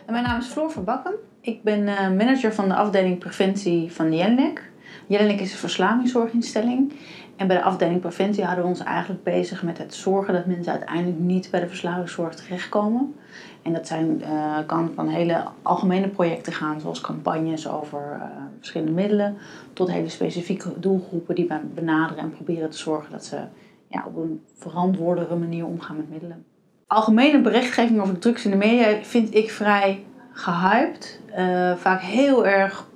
Mijn naam is Floor Verbakken. Ik ben eh, manager van de afdeling preventie van Jenlek. Jenlek is een verslavingszorginstelling. En bij de afdeling preventie houden we ons eigenlijk bezig met het zorgen dat mensen uiteindelijk niet bij de verslavingszorg terechtkomen. En dat zijn, eh, kan van hele algemene projecten gaan, zoals campagnes over eh, verschillende middelen, tot hele specifieke doelgroepen die benaderen en proberen te zorgen dat ze ja, op een verantwoordere manier omgaan met middelen algemene berichtgeving over drugs in de media vind ik vrij gehyped. Eh, vaak heel erg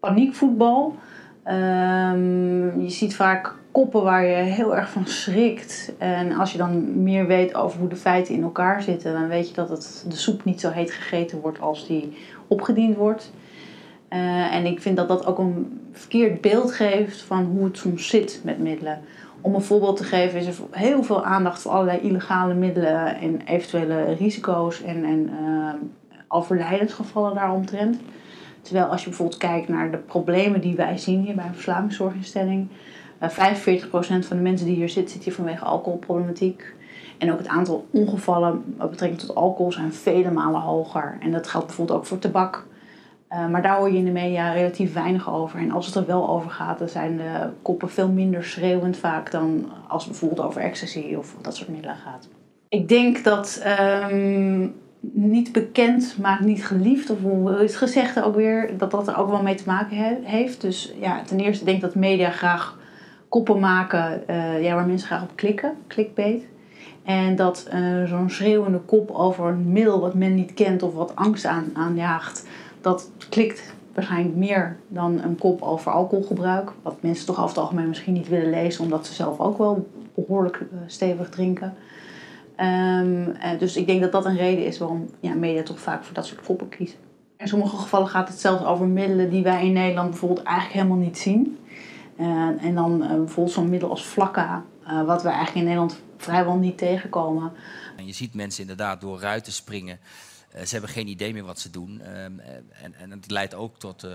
paniekvoetbal. Ehm, je ziet vaak koppen waar je heel erg van schrikt. En als je dan meer weet over hoe de feiten in elkaar zitten, dan weet je dat het, de soep niet zo heet gegeten wordt als die opgediend wordt. Eh, en ik vind dat dat ook een verkeerd beeld geeft van hoe het soms zit met middelen. Om een voorbeeld te geven is er heel veel aandacht voor allerlei illegale middelen en eventuele risico's en, en eh, overlijdensgevallen daaromtrent. Terwijl als je bijvoorbeeld kijkt naar de problemen die wij zien hier bij een verslavingszorginstelling. Eh 45% van de mensen die hier zit, zit hier vanwege alcoholproblematiek. En ook het aantal ongevallen met betrekking tot alcohol zijn vele malen hoger. En dat geldt bijvoorbeeld ook voor tabak. Uh, maar daar hoor je in de media relatief weinig over. En als het er wel over gaat, dan zijn de koppen veel minder schreeuwend vaak dan als het bijvoorbeeld over ecstasy of dat soort middelen gaat. Ik denk dat um, niet bekend maakt niet geliefd, of hoe is het gezegd ook weer, dat dat er ook wel mee te maken he heeft. Dus ja, ten eerste denk ik dat media graag koppen maken uh, ja, waar mensen graag op klikken, clickbait. En dat uh, zo'n schreeuwende kop over een middel wat men niet kent of wat angst aan, aanjaagt, dat klikt waarschijnlijk meer dan een kop over alcoholgebruik. Wat mensen toch over het algemeen misschien niet willen lezen, omdat ze zelf ook wel behoorlijk uh, stevig drinken. Um, dus ik denk dat dat een reden is waarom ja, media toch vaak voor dat soort koppen kiezen. In sommige gevallen gaat het zelfs over middelen die wij in Nederland bijvoorbeeld eigenlijk helemaal niet zien. Uh, en dan uh, bijvoorbeeld zo'n middel als flakka, uh, wat we eigenlijk in Nederland vrijwel niet tegenkomen.
En je ziet mensen inderdaad door ruiten springen. ze hebben geen idee meer wat ze doen. Ehm, en, en het leidt ook tot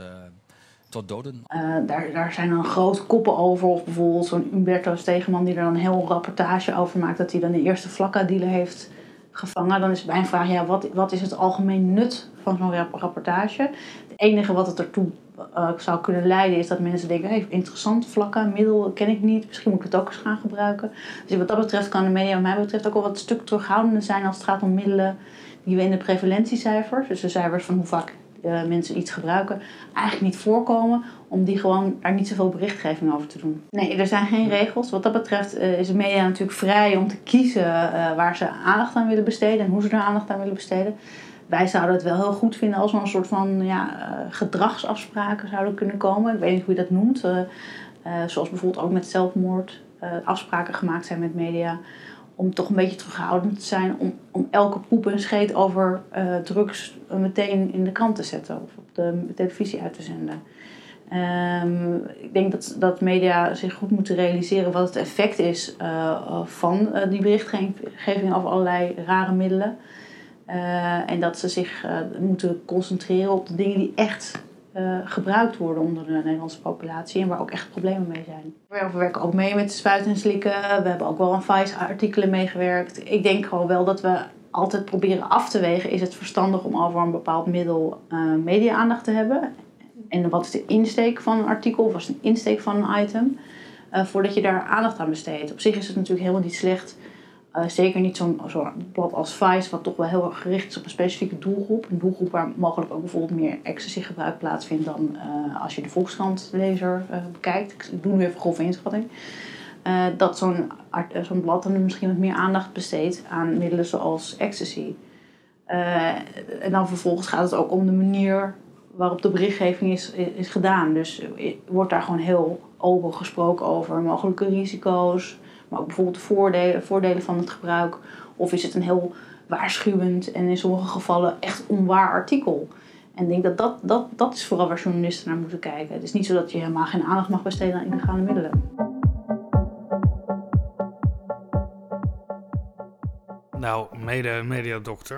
tot doden.
Daar, daar zijn dan grote koppen over. Of bijvoorbeeld zo'n Umberto Stegeman die er dan een heel rapportage over maakt. Dat hij dan de eerste vlakka-dealer heeft gevangen. Dan is mijn vraag, ja, wat, wat is het algemeen nut van zo'n rapportage? Het enige wat het ertoe uh, zou kunnen leiden is dat mensen denken... Hey, interessant, vlakka, middel ken ik niet. Misschien moet ik het ook eens gaan gebruiken. Dus wat dat betreft kan de media wat mij betreft ook wel wat stuk terughoudender zijn... als het gaat om middelen die we in de prevalentiecijfers... dus de cijfers van hoe vaak uh, mensen iets gebruiken, eigenlijk niet voorkomen. Om die gewoon daar niet zoveel berichtgeving over te doen. Nee, er zijn geen regels. Wat dat betreft uh, is de media natuurlijk vrij om te kiezen waar ze aandacht aan willen besteden en hoe ze er aandacht aan willen besteden. Wij zouden het wel heel goed vinden als er een soort van ja, gedragsafspraken zouden kunnen komen. Ik weet niet hoe je dat noemt. zoals bijvoorbeeld ook met zelfmoord afspraken gemaakt zijn met media om toch een beetje terughoudend te zijn, om, om elke poep en scheet over drugs meteen in de krant te zetten of op de televisie uit te zenden. Um, ik denk dat, dat media zich goed moeten realiseren wat het effect is van die berichtgeving over allerlei rare middelen. En dat ze zich moeten concentreren op de dingen die echt uh, gebruikt worden onder de Nederlandse populatie en waar ook echt problemen mee zijn. We werken ook mee met spuiten en slikken. We hebben ook wel aan Vice-artikelen meegewerkt. Ik denk gewoon wel dat we altijd proberen af te wegen: is het verstandig om over een bepaald middel media-aandacht te hebben? En wat is de insteek van een artikel of wat is de insteek van een item? Voordat je daar aandacht aan besteedt. Op zich is het natuurlijk helemaal niet slecht uh, zeker niet zo'n zo blad als Vice, wat toch wel heel erg gericht is op een specifieke doelgroep. Een doelgroep waar mogelijk ook bijvoorbeeld meer ecstasy-gebruik plaatsvindt dan uh, als je de Volkskrant-lezer uh, bekijkt. Ik doe nu even grove inschatting. dat zo'n zo'n blad dan misschien wat meer aandacht besteedt aan middelen zoals ecstasy. en dan vervolgens gaat het ook om de manier waarop de berichtgeving is, is gedaan. Dus wordt daar gewoon heel open gesproken over mogelijke risico's maar ook bijvoorbeeld de voordelen, voordelen van het gebruik. Of is het een heel waarschuwend en in sommige gevallen echt onwaar artikel. En ik denk dat dat, dat dat is vooral waar journalisten naar moeten kijken. Het is niet zo dat je helemaal geen aandacht mag besteden aan illegale middelen.
Nou, mede mediadokter,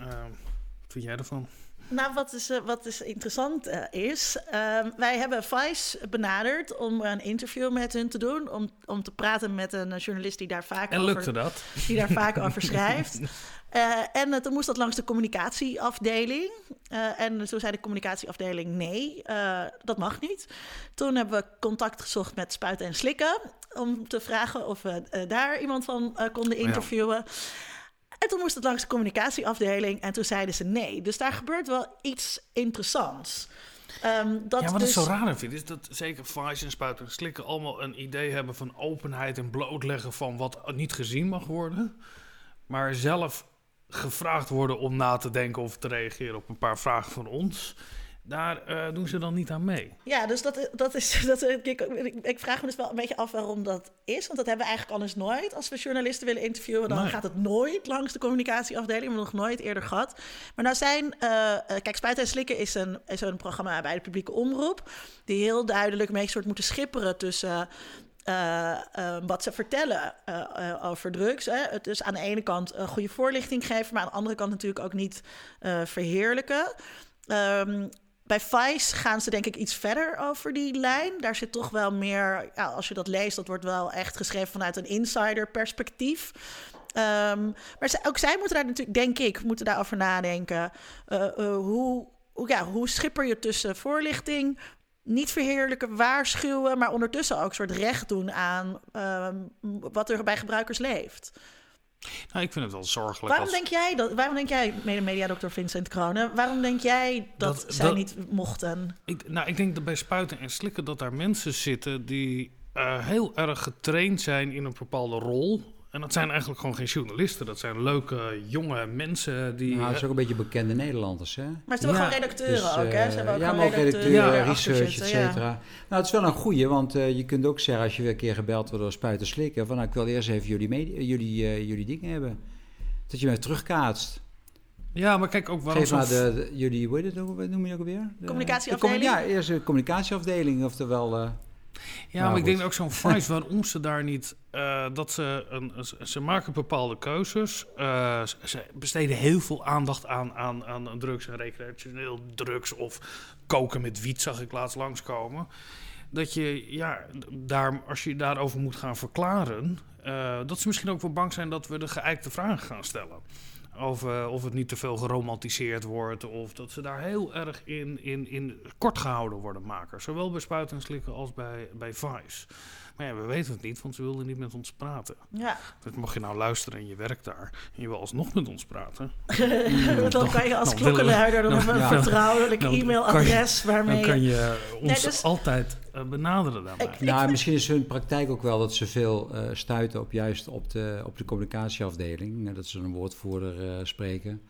uh, wat vind jij ervan?
Nou, wat, is, uh, wat is interessant uh, is, uh, wij hebben Vice benaderd om een interview met hun te doen, om, om te praten met een journalist die daar vaak
en lukte
over,
dat?
Die daar vaak over schrijft. Uh, en toen moest dat langs de communicatieafdeling. en toen zei de communicatieafdeling nee, dat mag niet. Toen hebben we contact gezocht met Spuiten en Slikken om te vragen of we daar iemand van konden interviewen. Ja. En toen moest het langs de communicatieafdeling en toen zeiden ze nee. Dus daar gebeurt wel iets interessants. Um, dat
ja, wat
dus...
ik zo raar vind, is dat zeker Vice en Spuiten en Slikken allemaal een idee hebben van openheid en blootleggen van wat niet gezien mag worden. Maar zelf gevraagd worden om na te denken of te reageren op een paar vragen van ons daar uh, doen ze dan niet aan mee.
Ja, dus dat, dat is. Dat, ik, ik, vraag me dus wel een beetje af waarom dat is. Want dat hebben we eigenlijk anders nooit. Als we journalisten willen interviewen, dan nee. gaat het nooit langs de communicatieafdeling. We hebben nog nooit eerder gehad. Maar nou zijn. Uh, kijk, Spuiten en Slikken is een, is een programma bij de publieke omroep. Die heel duidelijk mee soort moeten schipperen tussen. Uh, uh, wat ze vertellen uh, over drugs. Hè. Het is aan de ene kant een goede voorlichting geven, maar aan de andere kant natuurlijk ook niet verheerlijken. Um, bij Vice gaan ze denk ik iets verder over die lijn. Daar zit toch wel meer, ja, als je dat leest, dat wordt wel echt geschreven vanuit een insider perspectief. Ehm, maar ook zij moeten daar natuurlijk, denk ik, moeten daarover nadenken. Eh, eh, hoe, hoe, ja, hoe schipper je tussen voorlichting, niet verheerlijken, waarschuwen, maar ondertussen ook een soort recht doen aan ehm, wat er bij gebruikers leeft.
Nou, ik vind het wel zorgelijk.
Waarom
als-
denk jij dat? Waarom denk jij, mede mediadokter Vincent Kronen, waarom denk jij dat,
Dat-
zij
dat-
niet mochten?
Ik, nou, ik denk dat bij spuiten en slikken dat daar mensen zitten die eh, heel erg getraind zijn in een bepaalde rol. En dat zijn eigenlijk gewoon geen journalisten. Dat zijn leuke, jonge mensen die...
Nou, het is ook een beetje bekende Nederlanders, hè?
Maar ze hebben
Ja,
gewoon redacteuren
Dus,
ook, hè? Ze
eh,
hebben ook
ja, maar ook
redacteuren
research, et
ja.
cetera. Nou, het is wel een goeie, want eh, je kunt ook zeggen als je weer een keer gebeld wordt door spuiten slikken, van nou, ik wil eerst even jullie, jullie, eh, jullie dingen hebben. Dat je mij terugkaatst.
ja, maar kijk ook waarom
Geef maar de, de- jullie, hoe het, noem je dat ook weer? De-
Communicatieafdeling?
de commu- ja, eerst de communicatieafdeling, oftewel... eh,
Ja,
Nou,
maar ik denk ook zo'n Vice, waarom ze daar niet... eh, dat ze, een, ze- maken bepaalde keuzes. Eh, ze- besteden heel veel aandacht aan, aan, aan drugs en recreationeel drugs... of koken met wiet, zag ik laatst langskomen. Dat je, ja, daar, als je daarover moet gaan verklaren... eh, dat ze misschien ook wel bang zijn dat we de geëikte vragen gaan stellen. Of, of het niet te veel geromantiseerd wordt. Of dat ze daar heel erg in, in, in kort gehouden worden, makers. Zowel bij Spuiten en Slikken als bij, bij Vice. Maar ja, we weten het niet, want ze wilden niet met ons praten.
Ja,
Dus mocht je nou luisteren en je werkt daar... en je wil alsnog met ons praten...
dan kan je als
dan
klokkenluider dan
dan-
hebben een vertrouwelijk
Dan
e-mailadres waarmee
dan kan
je...
ons
Nee, dus-
altijd eh, benaderen daarbij.
Ik-
nou, misschien is hun praktijk ook wel dat ze veel eh, stuiten op juist op de, op de communicatieafdeling. eh, dat ze een woordvoerder eh, spreken.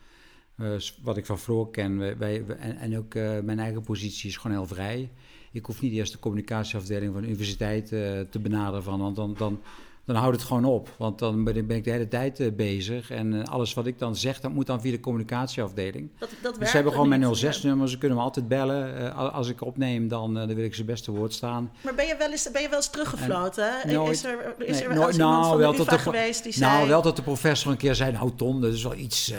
Eh, wat ik van Floor ken, wij, wij- en, en ook eh, mijn eigen positie is gewoon heel vrij. Ik hoef niet eerst de communicatieafdeling van de universiteit eh, te benaderen, van, want dan, dan, dan houdt het gewoon op. Want dan ben ik, de hele tijd eh, bezig. En eh, alles wat ik dan zeg, dat moet dan via de communicatieafdeling.
Dat, dat
Dus ze hebben gewoon mijn 06-nummer, ze kunnen me altijd bellen. Al- als ik opneem, dan, dan wil ik ze best te woord staan.
Maar ben je wel eens, ben je wel eens teruggefloten?
Nooit-
is er, is
nee,
er wel
nooit-
iemand
nou,
van
wel
de geweest die
Nou,
zei...
wel dat de professor een keer zei, nou Ton, dat is wel iets...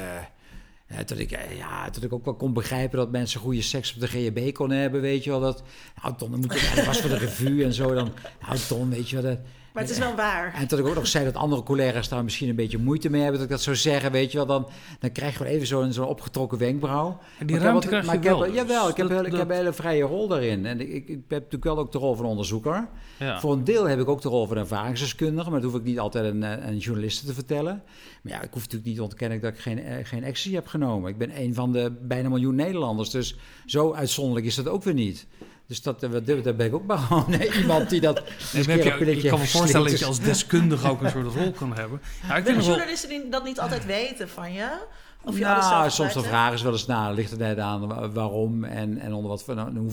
dat, ik, ja, dat ik ook wel kon begrijpen dat mensen goede seks op de GHB konden hebben, weet je wel. Dat, nou Ton, dan moet dat was voor de revue en zo. Dan, nou Ton, weet je wel. Dat,
Maar het is wel waar.
en dat ik ook nog zei dat andere collega's daar misschien een beetje moeite mee hebben dat ik dat zou zeggen, weet je wel. Dan, dan krijg je even zo'n zo'n opgetrokken wenkbrauw.
En die
Maar ik
ruimte
heb
krijg
wat-
je wel.
ik heb,
dus.
Jawel, ik heb,
Dat-
ik
dat-
heb een hele vrije rol daarin. En ik, ik, ik heb natuurlijk wel ook de rol van onderzoeker.
ja.
Voor een deel heb ik ook de rol van ervaringsdeskundige, maar dat hoef ik niet altijd een, eh, een journaliste te vertellen. Maar ja, ik hoef natuurlijk niet te ontkennen dat ik geen, eh, geen ecstasy heb genomen. Ik ben een van de bijna miljoen Nederlanders, dus zo uitzonderlijk is dat ook weer niet. Dus dat, eh, wat- daar ben ik ook maar gewoon eh, iemand die dat...
Nee, heb je, ik kan me voorstellen dat je als deskundige ook een soort rol kan hebben. Ja, ik wel,
journalisten die dat niet altijd weten van je? Of je
nou, soms
hè?
vragen ze wel eens naar, ligt er net aan wa- waarom en, en onder wat voor, nou,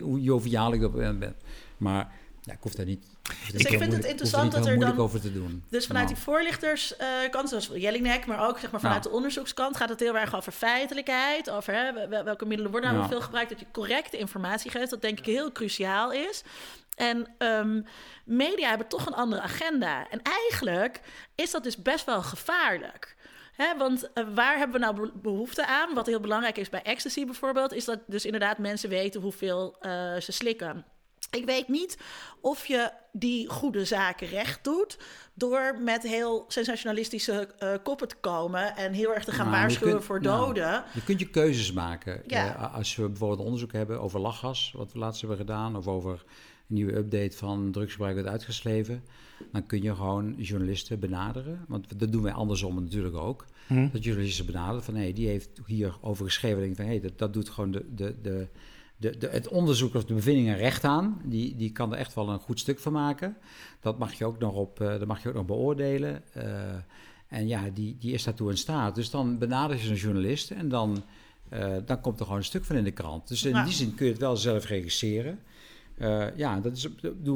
hoe joviaal ik op ben. Maar ja, ik hoef daar niet,
Dus ik vind het interessant
er
dat er dan-
over te doen.
Dus vanuit
Nou.
die voorlichterskant, zoals Jelinek, maar ook zeg maar, vanuit
Ja.
de onderzoekskant, gaat het heel erg over feitelijkheid. Over hè, wel- welke middelen worden nou veel gebruikt. Dat je correcte informatie geeft. Dat denk ik heel cruciaal is. En ehm, media hebben toch een andere agenda. En eigenlijk is dat dus best wel gevaarlijk. Hè, want eh, waar hebben we nou be- behoefte aan? Wat heel belangrijk is bij ecstasy bijvoorbeeld, is dat dus inderdaad mensen weten hoeveel eh, ze slikken. Ik weet niet of je die goede zaken recht doet door met heel sensationalistische eh, koppen te komen en heel erg te gaan
Nou,
waarschuwen
kunt-
voor
nou,
doden.
Je kunt je keuzes maken.
Ja.
Eh, als we bijvoorbeeld onderzoek hebben over lachgas, wat we laatst hebben gedaan, of over een nieuwe update van drugsgebruik werd uitgeschreven, dan kun je gewoon journalisten benaderen. Want dat doen wij andersom natuurlijk ook.
Hm.
Dat journalisten benaderen van hé, die heeft hierover geschreven. Denk van hé, dat, dat doet gewoon de, de, de, de, de, het onderzoek of de bevindingen recht aan. Die, die kan er echt wel een goed stuk van maken. Dat mag je ook nog, op, eh, dat mag je ook nog beoordelen. Eh, en ja, die, die is daartoe in staat. Dus dan benader je zo'n journalist en dan, eh, dan komt er gewoon een stuk van in de krant. Dus in die zin kun je het wel zelf regisseren. Eh, ja, dat is,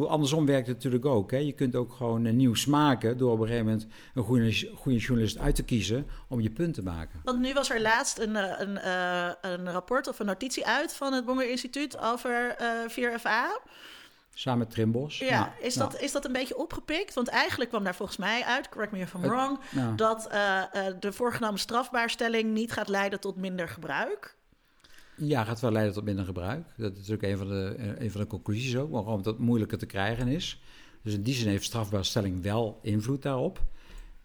andersom werkt het natuurlijk ook. Hè. Je kunt ook gewoon een nieuws maken door op een gegeven moment een goede, goede journalist uit te kiezen om je punt te maken.
Want nu was er laatst een, eh, een, eh, een rapport of een notitie uit van het Bonger Instituut over eh 4FA.
Samen met Trimbos.
Ja, is, dat, is dat een beetje opgepikt? Want eigenlijk kwam daar volgens mij uit, correct me if I'm wrong,
ja.
dat eh, eh, de voorgenomen strafbaarstelling niet gaat leiden tot minder gebruik.
Ja, gaat wel leiden tot minder gebruik. Dat is natuurlijk een van de, eh, een van de conclusies ook, gewoon dat moeilijker te krijgen is. Dus in die zin heeft strafbaarstelling wel invloed daarop.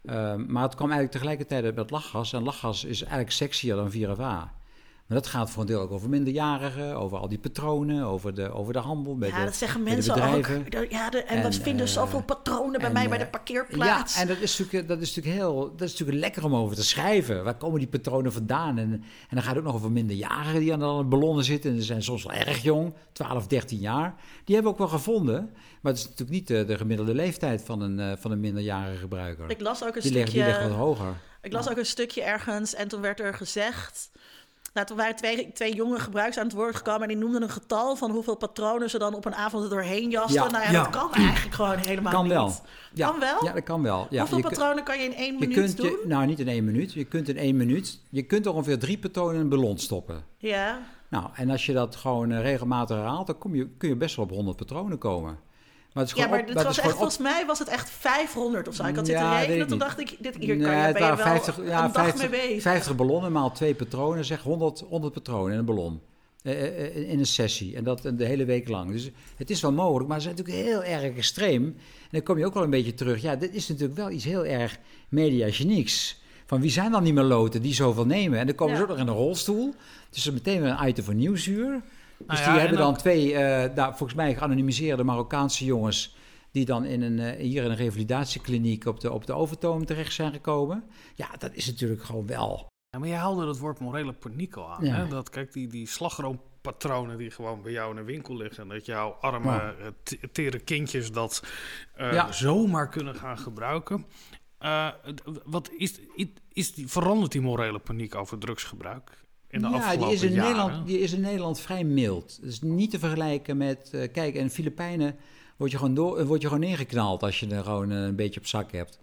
Ehm, maar het kwam eigenlijk tegelijkertijd met lachgas. En lachgas is eigenlijk sexier dan 4FA. Maar dat gaat voor een deel ook over minderjarigen, over al die patronen, over de, over de handel. Met
Ja,
de,
dat zeggen
de
mensen ook. Ja, de, en, wat
En,
vinden
eh,
zoveel patronen bij
en,
mij bij de
eh,
parkeerplaats?
Ja, en dat is, natuurlijk, dat is natuurlijk heel, dat is natuurlijk lekker om over te schrijven. Waar komen die patronen vandaan? En, en dan gaat het ook nog over minderjarigen die aan de ballonnen zitten. En die zijn soms wel erg jong, 12, 13 jaar. Die hebben we ook wel gevonden. Maar het is natuurlijk niet de, de gemiddelde leeftijd van een, eh, van een minderjarige gebruiker.
Ik las ook een
die, ligt, die ligt wat
stukje.
hoger.
Ik las ook een stukje ergens en toen werd er gezegd. Nou, toen waren twee, twee jonge gebruikers aan het woord gekomen en die noemden een getal van hoeveel patronen ze dan op een avond er doorheen jasten.
Ja.
Nou ja,
Ja.
dat kan eigenlijk gewoon helemaal
Kan
niet.
wel. Ja,
Kan wel?
Ja, dat kan wel. Ja,
hoeveel
je
patronen kan je in één
je
minuut
kunt
doen?
je, nou, niet in één minuut. Je kunt in één minuut. Je kunt ongeveer drie patronen in een ballon stoppen.
Ja.
Nou, en als je dat gewoon eh, regelmatig herhaalt, dan kom je, kun je best wel op 100 patronen komen. Maar het is
Ja, maar
op- dat
was
is
echt,
op-
volgens mij was het echt 500 of zo. Ik had
Ja,
zitten
weet
rekenen, toen dacht ik, dit, hier
Nee,
kan je, ben wel
50, ja,
een dag
50,
mee bezig.
50 ballonnen maal twee patronen, zeg 100, 100 patronen in een ballon. Eh, eh, eh, in een sessie. En dat de hele week lang. Dus het is wel mogelijk, maar ze zijn natuurlijk heel erg extreem. En dan kom je ook wel een beetje terug. Ja, dit is natuurlijk wel iets heel erg mediagenieks. Van wie zijn dan niet meer loten die zoveel nemen? En dan komen ze
Ja.
ook nog in een rolstoel. Dus is meteen weer een item voor nieuwsuur. Dus
Nou ja,
die
en
hebben dan
ook-
twee, eh, nou, volgens mij geanonimiseerde Marokkaanse jongens... die dan in een, eh, hier in een revalidatiekliniek op de, op de Overtoom terecht zijn gekomen. Ja, dat is natuurlijk gewoon wel...
Ja, maar jij haalde dat woord morele paniek al aan.
Ja.
Hè? Dat, kijk, die, die slagroompatronen die gewoon bij jou in de winkel liggen. En dat jouw arme,
Ja.
eh, tere kindjes dat zomaar kunnen gaan gebruiken. Wat is, is die, verandert die morele paniek over drugsgebruik in de
ja,
afgelopen
die is in,
jaren?
Nederland, die is in Nederland vrij mild. Het is niet te vergelijken met... eh, kijk, in de Filipijnen word je, gewoon door, eh, word je gewoon neergeknald... als je er gewoon eh, een beetje op zak hebt.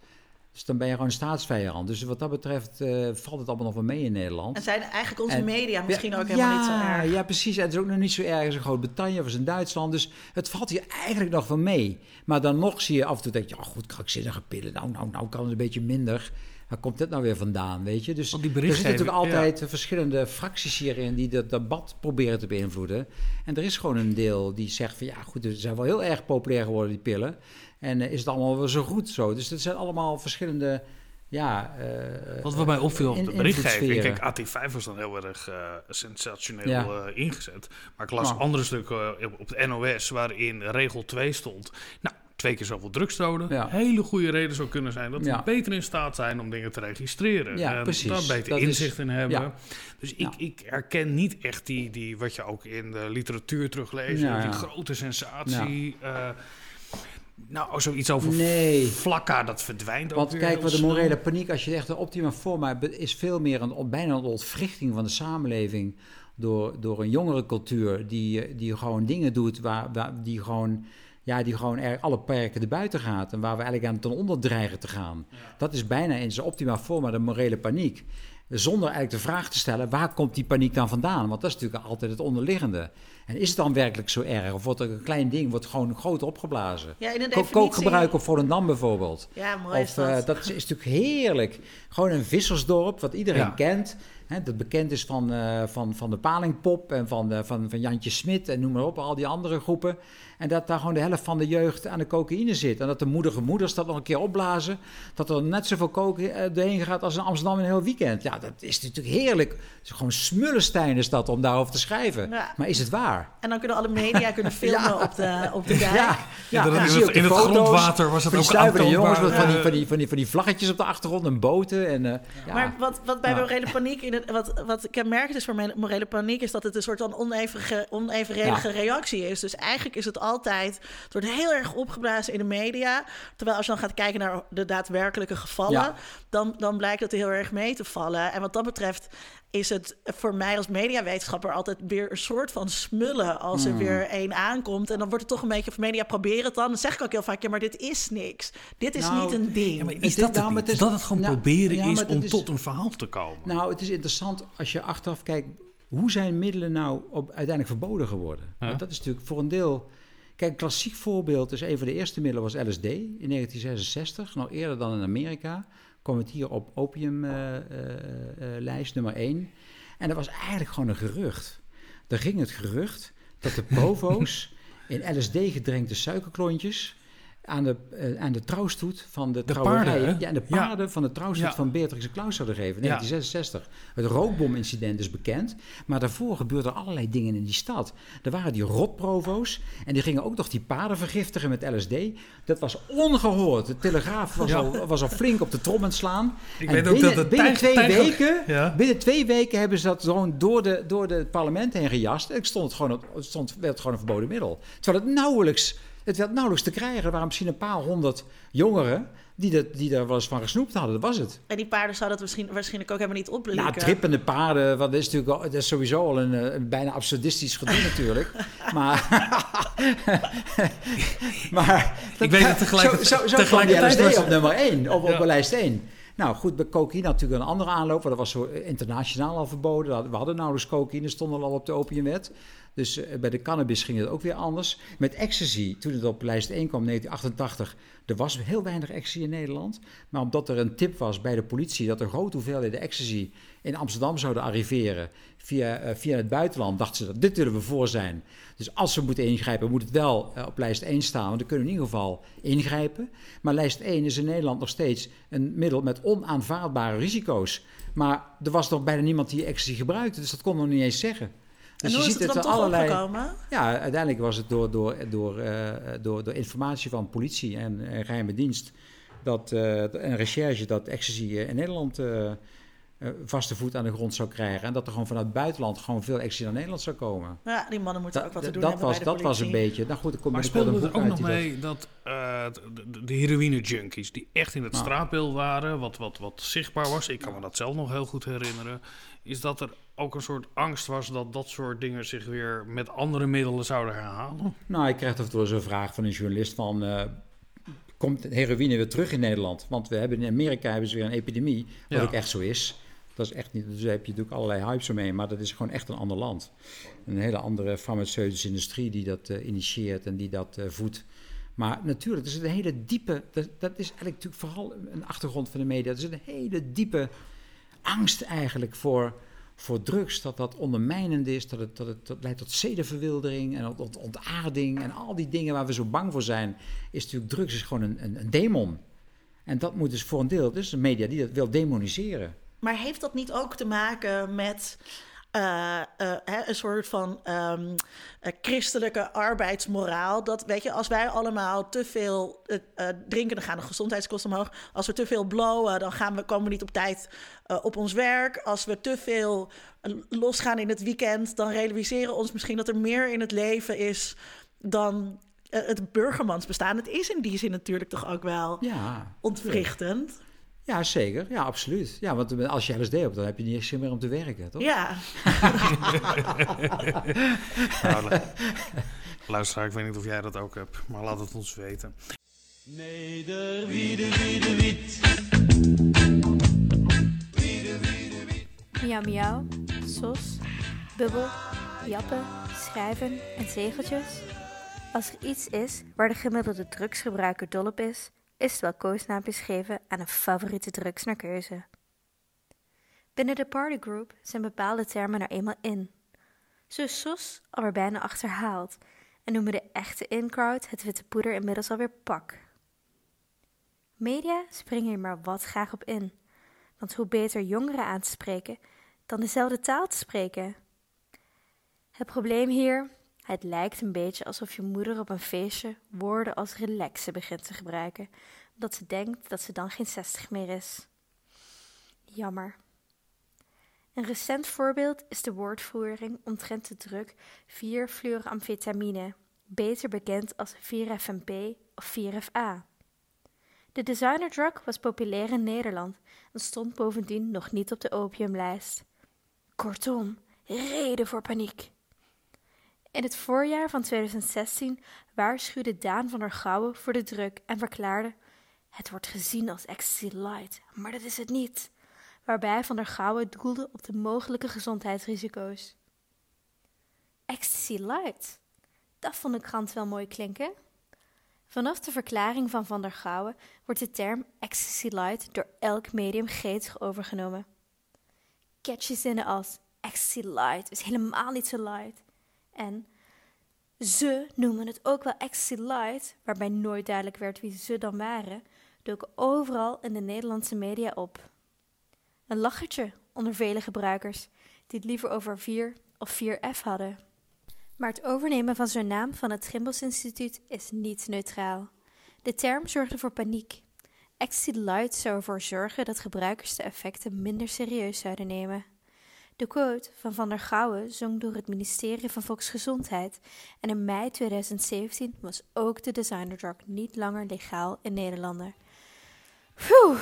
Dus dan ben je gewoon een staatsvijand. Dus wat dat betreft eh, valt het allemaal nog wel mee in Nederland.
En zijn eigenlijk onze
En-
media misschien
Ja,
ook helemaal niet zo
ja,
erg.
Ja, precies. En het is ook nog niet zo erg als in Groot-Brittannië of als in Duitsland. Dus het valt hier eigenlijk nog wel mee. Maar dan nog zie je af en toe, denk je, ja goed, krankzinnige pillen. Nou, nou, nou kan het een beetje minder. Waar komt dit nou weer vandaan, weet je? Dus
die
er zitten natuurlijk altijd verschillende fracties hierin die dat debat proberen te beïnvloeden. En er is gewoon een deel die zegt van, ja goed, ze zijn wel heel erg populair geworden, die pillen. En eh, is het allemaal wel zo goed zo? Dus dat zijn allemaal verschillende, ja... eh,
Wat mij opviel op de berichtgeving, kijk, AT5 was dan heel erg eh, sensationeel
Ja.
eh, ingezet. Maar ik las
Nou.
andere stukken op- op de NOS waarin regel 2 stond. Nou, twee keer zoveel drugsdoden.
Ja.
Hele goede reden zou kunnen zijn dat we
Ja.
beter in staat zijn om dingen te registreren.
Ja,
en
precies.
daar beter
Dat is-
inzicht in hebben. Dus ik, ik herken niet echt die, die, wat je ook in de literatuur terugleest, die grote sensatie. eh, nou, zoiets over
Nee.
vlakka, dat verdwijnt ook
Want
weer
kijk, wat de morele paniek, als je echt een optima forma hebt, is veel meer een, bijna een ontwrichting van de samenleving door, door een jongere cultuur die, die gewoon dingen doet waar, waar, die gewoon, ja, die gewoon er, alle perken erbuiten gaat en waar we eigenlijk aan ten onder dreigen te gaan. Dat is bijna in zijn optima forma de morele paniek. Zonder eigenlijk de vraag te stellen, waar komt die paniek dan vandaan? Want dat is natuurlijk altijd het onderliggende. En is het dan werkelijk zo erg? Of wordt er een klein ding wordt gewoon groot opgeblazen?
Ja, in een.
Kookgebruik op Volendam bijvoorbeeld.
Ja, mooi is dat.
eh, dat is, is natuurlijk heerlijk. Gewoon een vissersdorp, wat iedereen
Ja.
kent. Hè, dat bekend is van, eh, van, van de Palingpop en van, de, van, van Jantje Smit en noem maar op, al die andere groepen. En dat daar gewoon de helft van de jeugd aan de cocaïne zit. En dat de moedige moeders dat nog een keer opblazen. Dat er net zoveel coke eh, doorheen gaat als in Amsterdam in een heel weekend. Ja, dat is natuurlijk heerlijk. Het is gewoon smullenstein is dat om daarover te schrijven.
Ja.
Maar is het waar?
En dan kunnen alle media kunnen filmen
Ja.
op de, op de dijk.
Ja, ja,
dan
dan
in het-
ook de
in het
foto's
grondwater was
die
ook
stuivende jongens
aantoonbaar,
met van die, van, die, van, die, van die vlaggetjes op de achtergrond en boten. En, eh, ja.
Maar wat, wat bij
Ja.
morele paniek, in het, wat, wat kenmerkend is voor morele paniek, is dat het een soort van onevenige, onevenredige reactie is. Dus eigenlijk is het altijd, het wordt heel erg opgeblazen in de media. Terwijl als je dan gaat kijken naar de daadwerkelijke gevallen,
Ja.
dan, dan blijkt het heel erg mee te vallen. En wat dat betreft is het voor mij als mediawetenschapper altijd weer een soort van smullen als
Hmm.
er weer één aankomt. En dan wordt het toch een beetje van media probeer het dan. Dan zeg ik ook heel vaak, ja, maar dit is niks. Dit is
Nou,
niet een ding.
Ja, maar
Het
is
is-
dat het
nou, het is-
dat het gewoon
nou,
proberen
ja,
is om
is-
tot een verhaal te komen.
Nou, het is interessant als je achteraf kijkt, hoe zijn middelen nou op, uiteindelijk verboden geworden?
Ja.
Want dat is natuurlijk voor een deel... Kijk, een klassiek voorbeeld is een van de eerste middelen was LSD in 1966, nog eerder dan in Amerika. Kwam het hier op opiumlijst nummer 1. En dat was eigenlijk gewoon een gerucht. Er ging het gerucht dat de provo's in LSD gedrenkte suikerklontjes aan de, uh, aan de trouwstoet van de,
De
trouwerijen.
paarden,
ja, de
Ja.
paarden van de trouwstoet
Ja.
van Beatrix en Klaus zouden geven.
Ja.
1966. Het rookbomincident is bekend. Maar daarvoor gebeurden allerlei dingen in die stad. Er waren die rotprovo's. En die gingen ook nog die paarden vergiftigen met LSD. Dat was ongehoord. De Telegraaf was, al, was al flink op de trom aan het slaan.
Ik
En
weet ook
binnen,
dat de
binnen
tijg-
twee weken... Binnen twee weken hebben ze dat gewoon door, de, door de het parlement heen gejast. En ik stond het gewoon, op- stond, werd het gewoon een verboden middel. Terwijl het nauwelijks, het werd nauwelijks te krijgen. Er waren misschien een paar honderd jongeren die, dat, die daar wel eens van gesnoept hadden. Dat was het.
En die paarden zouden dat misschien, waarschijnlijk ook helemaal niet opblikken.
Nou, trippende paarden, want dat is natuurlijk al, dat is sowieso al een, eh, een bijna absurdistisch gedoe natuurlijk. Maar, maar
Ik weet het tegelijk-
zo, zo, zo
tegelijkertijd
LSD op nummer 1, op, op
Ja.
lijst 1. Nou goed, bij cocaïne natuurlijk een andere aanloop, want dat was zo internationaal al verboden. We hadden nauwelijks cocaïne, stonden al op de opiumwet. Dus eh, bij de cannabis ging het ook weer anders. Met ecstasy, toen het op lijst 1 kwam, 1988, er was heel weinig ecstasy in Nederland. Maar omdat er een tip was bij de politie dat er grote hoeveelheden ecstasy in Amsterdam zouden arriveren via, eh, via het buitenland, dachten ze dat dit willen we voor zijn. Dus als we moeten ingrijpen, moet het wel eh, op lijst 1 staan, want dan kunnen we in ieder geval ingrijpen. Maar lijst 1 is in Nederland nog steeds een middel met onaanvaardbare risico's. Maar er was nog bijna niemand die ecstasy gebruikte, dus dat kon nog niet eens zeggen. Dus
en hoe
je
is
ziet
het dan toch
er allerlei.
opgekomen?
Ja, uiteindelijk was het door, door, door, eh, door, door informatie van politie en, en geheime dienst dat, eh, en recherche dat ecstasy eh, in Nederland eh, vaste voet aan de grond zou krijgen. En dat er gewoon vanuit het buitenland gewoon veel ecstasy naar Nederland zou komen.
Ja, die mannen moeten
Dat,
ook wat te doen
dat,
hebben
was,
bij de
dat was een beetje. Nou goed, er komt
Maar speelde
een
er ook nog mee dat eh, de, de, de heroïne-junkies, die echt in het
Ah.
straatbeeld waren, wat, wat, wat zichtbaar was, ik kan me dat zelf nog heel goed herinneren, is dat er ook een soort angst was dat dat soort dingen zich weer met andere middelen zouden herhalen.
Nou, ik krijg af en toe zo'n vraag van een journalist van... eh, komt heroïne weer terug in Nederland? Want we hebben in Amerika hebben ze weer een epidemie, wat
Ja.
ook echt zo is. Dat is echt niet, dus daar heb je natuurlijk allerlei hypes omheen, maar dat is gewoon echt een ander land. Een hele andere farmaceutische industrie die dat eh, initieert en die dat eh, voedt. Maar natuurlijk, er zit een hele diepe, dat, dat is eigenlijk natuurlijk vooral een achtergrond van de media, er zit een hele diepe angst eigenlijk voor, voor drugs, dat dat ondermijnend is, dat het, dat het dat leidt tot zedenverwildering en tot ontaarding en al die dingen waar we zo bang voor zijn, is natuurlijk drugs is gewoon een, een, een demon. En dat moet dus voor een deel, dus de media die dat wil demoniseren.
Maar heeft dat niet ook te maken met eh, eh, hè, een soort van ehm, eh, christelijke arbeidsmoraal? Dat weet je, als wij allemaal te veel drinken, dan gaan de gezondheidskosten omhoog. Als we te veel blowen, dan gaan we, komen we niet op tijd op ons werk. Als we te veel losgaan in het weekend, dan realiseren we ons misschien dat er meer in het leven is dan het burgermansbestaan. Het is in die zin natuurlijk toch ook wel
Ja,
ontwrichtend.
Ja zeker. Ja, absoluut. Ja, want als je LSD hebt, dan heb je niet echt zin meer om te werken, toch?
Ja.
Nou, lu- luisteraar, ik weet niet of jij dat ook hebt, maar laat het ons weten.
Miauw miauw, sos, bubbel, jappen, schrijven en zegeltjes. Als er iets is waar de gemiddelde drugsgebruiker dol op is, is wel koosnaampjes geven aan een favoriete drugs naar keuze. Binnen de partygroup zijn bepaalde termen er eenmaal in. Zo is sos alweer bijna achterhaald en noemen de echte in-crowd het witte poeder inmiddels alweer pak. Media springen hier maar wat graag op in. Want hoe beter jongeren aan te spreken dan dezelfde taal te spreken. Het probleem hier, het lijkt een beetje alsof je moeder op een feestje woorden als relaxen begint te gebruiken, omdat ze denkt dat ze dan geen 60 meer is. Jammer. Een recent voorbeeld is de woordvoering omtrent de druk 4-fluoramfetamine, beter bekend als 4-FMP of 4FA. De designerdrug was populair in Nederland en stond bovendien nog niet op de opiumlijst. Kortom, reden voor paniek. In het voorjaar van 2016 waarschuwde Daan van der Gouwen voor de druk en verklaarde: Het wordt gezien als ecstasy light, maar dat is het niet. Waarbij van der Gouwen doelde op de mogelijke gezondheidsrisico's. Ecstasy light? Dat vond de krant wel mooi klinken. Vanaf de verklaring van Van der Gouwen wordt de term ecstasy light door elk medium gretig overgenomen. Catchy zinnen als ecstasy light is helemaal niet zo light. En ze noemen het ook wel ecstasy light, waarbij nooit duidelijk werd wie ze dan waren, doken overal in de Nederlandse media op. Een lachertje onder vele gebruikers die het liever over 4 of 4F hadden. Maar het overnemen van zo'n naam van het Gimbels Instituut is niet neutraal. De term zorgde voor paniek. Ecstasy Light zou ervoor zorgen dat gebruikers de effecten minder serieus zouden nemen. De quote van Van der Gouwen zong door het ministerie van Volksgezondheid en in mei 2017 was ook de designerdrug niet langer legaal in Nederland. Phew,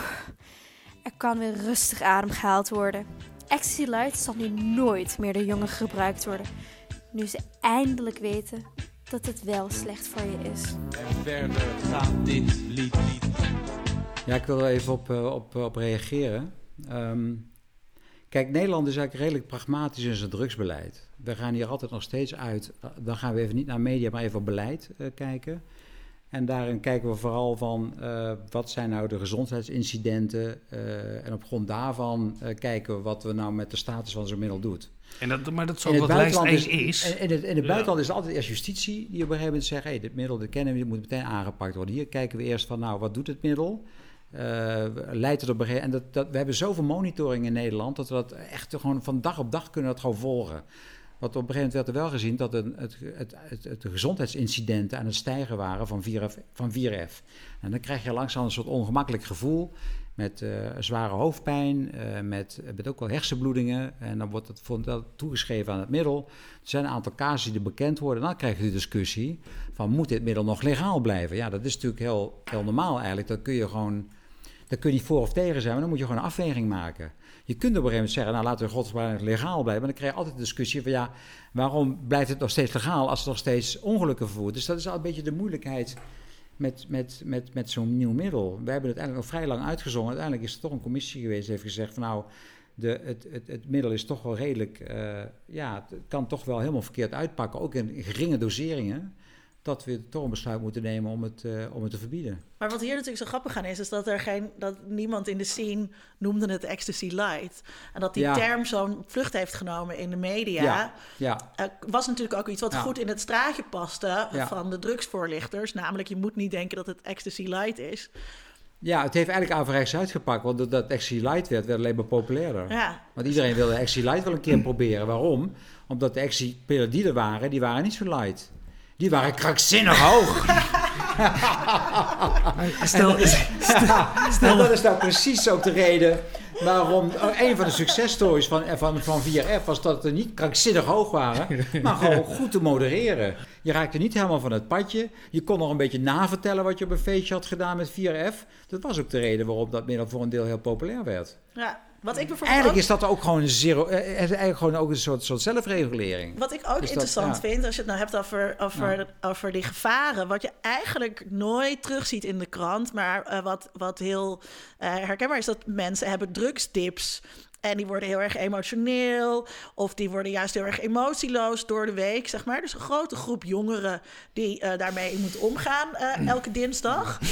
er kan weer rustig adem gehaald worden. Ecstasy Light zal nu nooit meer door jongen gebruikt worden, nu ze eindelijk weten dat het wel slecht voor je is.
En verder gaat dit lied niet.
Ja, ik wil er even op, eh, op, op reageren. Ehm, kijk, Nederland is eigenlijk redelijk pragmatisch in zijn drugsbeleid. We gaan hier altijd nog steeds uit. eh, Dan gaan we even niet naar media, maar even op beleid eh, kijken. En daarin kijken we vooral van eh, wat zijn nou de gezondheidsincidenten. en op grond daarvan kijken we wat we nou met de status van zo'n middel doet.
En dat, maar dat is
In
ook
het
wat lijst
buitenland
1 is.
In, in het, in het
Ja.
buitenland is het altijd eerst justitie die op een gegeven moment zegt: hey, dit middel dit kennen we, dit moet meteen aangepakt worden. Hier kijken we eerst van, nou, wat doet het middel? Eh, leidt het op een En dat, dat, we hebben zoveel monitoring in Nederland dat we dat echt gewoon van dag op dag kunnen dat gewoon volgen. Want op een gegeven moment werd er wel gezien dat het, het, het, de gezondheidsincidenten aan het stijgen waren van 4F. Van 4F. En dan krijg je langzaam een soort ongemakkelijk gevoel met eh, zware hoofdpijn, eh, met, met ook wel hersenbloedingen. En dan wordt het dat toegeschreven aan het middel. Er zijn een aantal casussen die bekend worden. Dan krijg je de discussie van moet dit middel nog legaal blijven? Ja, dat is natuurlijk heel, heel normaal eigenlijk. Dan kun je gewoon, daar kun je niet voor of tegen zijn, maar dan moet je gewoon een afweging maken. Je kunt op een gegeven moment zeggen, nou laten we godsbaar legaal blijven. Maar dan krijg je altijd de discussie van ja, waarom blijft het nog steeds legaal als er nog steeds ongelukken vervoert? Dus dat is al een beetje de moeilijkheid met, met, met, met zo'n nieuw middel. We hebben het eigenlijk nog vrij lang uitgezongen. Uiteindelijk is er toch een commissie geweest die heeft gezegd van nou, de, het, het, het middel is toch wel redelijk, eh, ja, het kan toch wel helemaal verkeerd uitpakken, ook in geringe doseringen. Dat we toch een besluit moeten nemen om het, eh, om het te verbieden.
Maar wat hier natuurlijk zo grappig aan is, is dat er geen, dat niemand in de scene noemde het ecstasy light. En dat die
Ja.
term zo'n vlucht heeft genomen in de media.
Ja, ja.
eh, was natuurlijk ook iets wat
Ja.
goed in het straatje paste van de drugsvoorlichters. Namelijk, je moet niet denken dat het ecstasy light is.
Ja, het heeft eigenlijk averechts uitgepakt, want doordat Ecstasy Light werd, werd alleen maar populairder.
Ja.
Want iedereen wilde Ecstasy Light wel een keer proberen. Waarom? Omdat de Ecstasy-pillen die er waren, die waren niet zo light. Die waren krankzinnig hoog.
Stel,
En dat is nou precies ook de reden waarom... oh, Een van de successtories van, van, van 4F was dat ze niet krankzinnig hoog waren, maar gewoon goed te modereren. Je raakte niet helemaal van het padje. Je kon nog een beetje navertellen wat je op een feestje had gedaan met 4F. Dat was ook de reden waarom dat middel voor een deel heel populair werd.
ja. Wat ik
Eigenlijk
ook,
is dat ook gewoon een zero... eh, Het is eigenlijk gewoon ook een soort, soort zelfregulering.
Wat ik ook
Dus dat-
interessant
ja.
vind, als je het nou hebt over, over, over die gevaren, wat je eigenlijk nooit terugziet in de krant, maar eh, wat, wat heel eh, herkenbaar is, dat mensen hebben drugsdips. En die worden heel erg emotioneel. Of die worden juist heel erg emotieloos door de week, zeg maar. Dus een grote groep jongeren die eh, daarmee moet omgaan eh, elke dinsdag.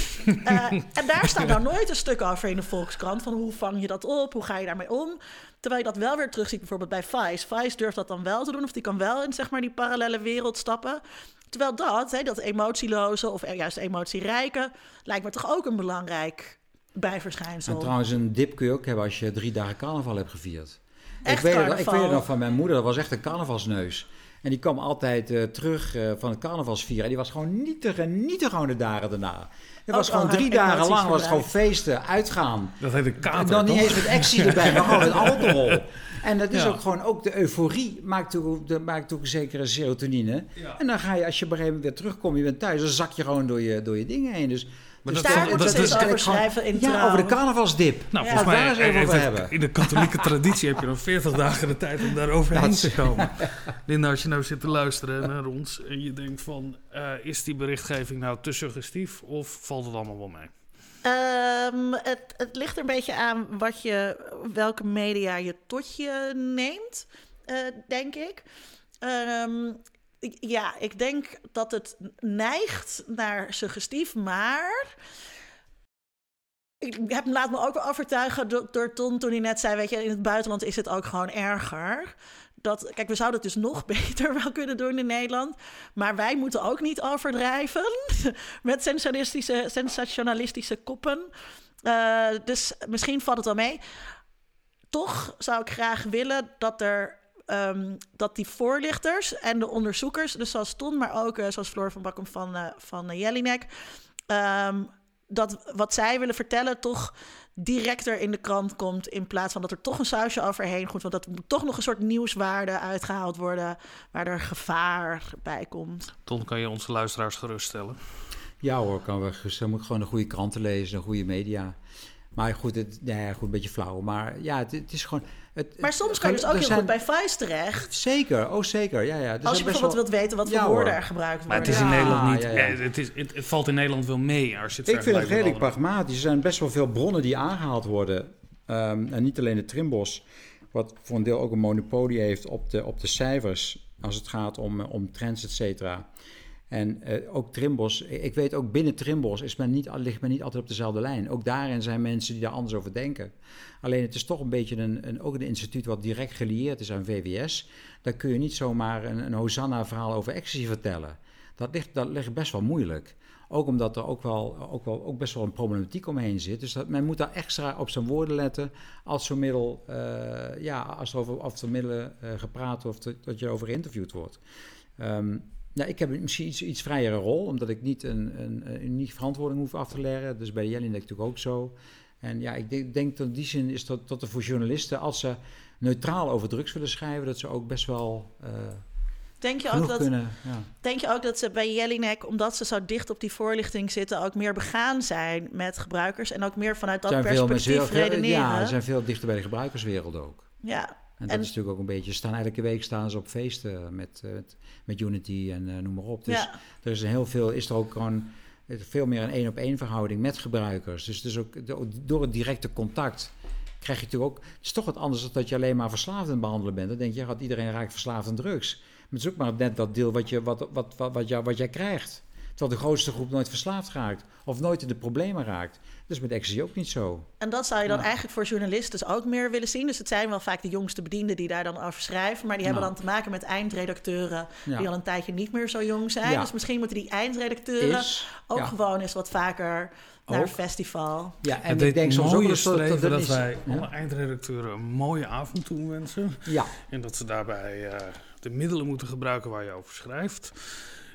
Eh, en daar staat nou nooit een stuk over in de Volkskrant. Van hoe vang je dat op? Hoe ga je daarmee om? Terwijl je dat wel weer terugziet bijvoorbeeld bij Vice. Vice durft dat dan wel te doen. Of die kan wel in zeg maar, die parallele wereld stappen. Terwijl dat, hè, dat emotieloze of juist emotierijke... lijkt me toch ook een belangrijk bijverschijnsel.
En trouwens, een dip kun je ook hebben als je drie dagen carnaval hebt gevierd.
Echt
ik, weet het, ik weet het nog van mijn moeder, dat was echt een carnavalsneus. En die kwam altijd eh, terug eh, van het carnavalsvieren. En die was gewoon niet te genieten gewoon de dagen daarna. Het was
Ook
gewoon drie dagen lang was het gewoon feesten, uitgaan.
dat heet een
En
kater,
dan niet eens met actie erbij, maar gewoon met alcohol. En dat is
Ja.
ook gewoon, ook de euforie maakt toch, de, maakt toch zeker een serotonine.
Ja.
En dan ga je, als je op een gegeven moment weer terugkomt, je bent thuis, dan zak je gewoon door je, door je dingen heen. Dus,
Maar
dus
dat-
daar
dat-
moeten ze eens over schrijven in
Ja,
Trouw.
over de carnavalsdip.
Nou,
Ja.
volgens mij
daar eens over hebben.
in de katholieke traditie heb je dan 40 dagen de tijd om daar overheen te komen. Linda, als je nou zit te luisteren naar ons en je denkt van... eh, is die berichtgeving nou te suggestief of valt het allemaal wel mee?
Ehm, het, het ligt er een beetje aan wat je, welke media je tot je neemt, eh, denk ik. Ehm, ja, ik denk dat het neigt naar suggestief, maar ik heb laat me ook wel overtuigen door, Ton toen hij net zei, weet je, in het buitenland is het ook gewoon erger. Dat, kijk, we zouden het dus nog beter wel kunnen doen in Nederland. Maar wij moeten ook niet overdrijven met sensationalistische, sensationalistische koppen. Uh, dus misschien valt het wel mee. Toch zou ik graag willen dat er um, dat die voorlichters en de onderzoekers, dus zoals Ton, maar ook uh, zoals Floor van Bakken van, uh, van uh, Jellinek, um, dat wat zij willen vertellen toch directer in de krant komt. In plaats van dat er toch een sausje overheen komt. Want dat moet toch nog een soort nieuwswaarde uitgehaald worden. Waar er gevaar bij komt.
Ton, kan je onze luisteraars geruststellen?
Ja hoor, kan we geruststellen. Moet gewoon een goede kranten lezen, een goede media. Maar goed, het, ja, goed, een beetje flauw. Maar ja, het, het is gewoon... Het,
maar soms kan je dus ook heel zijn... goed bij Vice terecht.
Zeker, oh zeker. Ja, ja.
Dus Als je bijvoorbeeld wel... wilt weten wat voor ja, woorden er gebruikt worden.
Maar het is in ja, Nederland niet... Ja, het, is, het, valt in Nederland wel mee als je het
Ik vind het redelijk pragmatisch. Er zijn best wel veel bronnen die aangehaald worden. Um, en niet alleen de Trimbos, wat voor een deel ook een monopolie heeft op de, op de cijfers... als het gaat om, om trends, et cetera. En uh, ook Trimbos, ik weet ook binnen Trimbos is men niet, ligt men niet altijd op dezelfde lijn. Ook daarin zijn mensen die daar anders over denken. Alleen het is toch een beetje een, een, ook een instituut wat direct gelieerd is aan VWS. Daar kun je niet zomaar een, een Hosanna-verhaal over ecstasy vertellen. Dat ligt, dat ligt best wel moeilijk. Ook omdat er ook, wel, ook, wel, ook best wel een problematiek omheen zit. Dus men moet daar extra op zijn woorden letten als zo'n middel, uh, ja, als er over, middelen uh, gepraat wordt of dat je over geïnterviewd wordt. Um, ja, ik heb misschien iets, iets vrijere rol, omdat ik niet een, een, een unieke verantwoording hoef af te leggen. Dus bij Jelinek natuurlijk ook zo. En ja, ik denk, denk dat in die zin is dat, dat er voor journalisten, als ze neutraal over drugs willen schrijven, dat ze ook best wel. Uh,
Denk je, ook dat, kunnen, ja. denk je ook dat ze bij Jelinek, omdat ze zo dicht op die voorlichting zitten, ook meer begaan zijn met gebruikers en ook meer vanuit dat zijn perspectief veel, redeneren?
Ja, ze zijn veel dichter bij de gebruikerswereld ook.
Ja,
en dat is natuurlijk ook een beetje, staan elke week staan ze op feesten met, uh, met Unity en uh, noem maar op. Dus ja. er is heel veel, is er ook gewoon veel meer een één op één verhouding met gebruikers. Dus, dus ook door het directe contact krijg je natuurlijk ook. Het is toch wat anders dan dat je alleen maar verslaafd aan behandelen bent. Dan denk je, iedereen raakt verslaafd aan drugs. Maar het is ook maar net dat deel wat, je, wat, wat, wat, wat, jou, wat jij krijgt. Terwijl de grootste groep nooit verslaafd raakt. Of nooit in de problemen raakt. Dus met ecstasy ook niet zo.
En dat zou je dan eigenlijk voor journalisten dus ook meer willen zien. Dus het zijn wel vaak de jongste bedienden die daar dan over schrijven. Maar die hebben dan te maken met eindredacteuren die al een tijdje niet meer zo jong zijn. Dus misschien moeten die eindredacteuren ook gewoon eens wat vaker naar een festival.
Ja, en ik denk soms ook dat, dat, dat wij alle eindredacteuren een mooie avond toewensen.
Ja.
En dat ze daarbij uh, de middelen moeten gebruiken waar je over schrijft.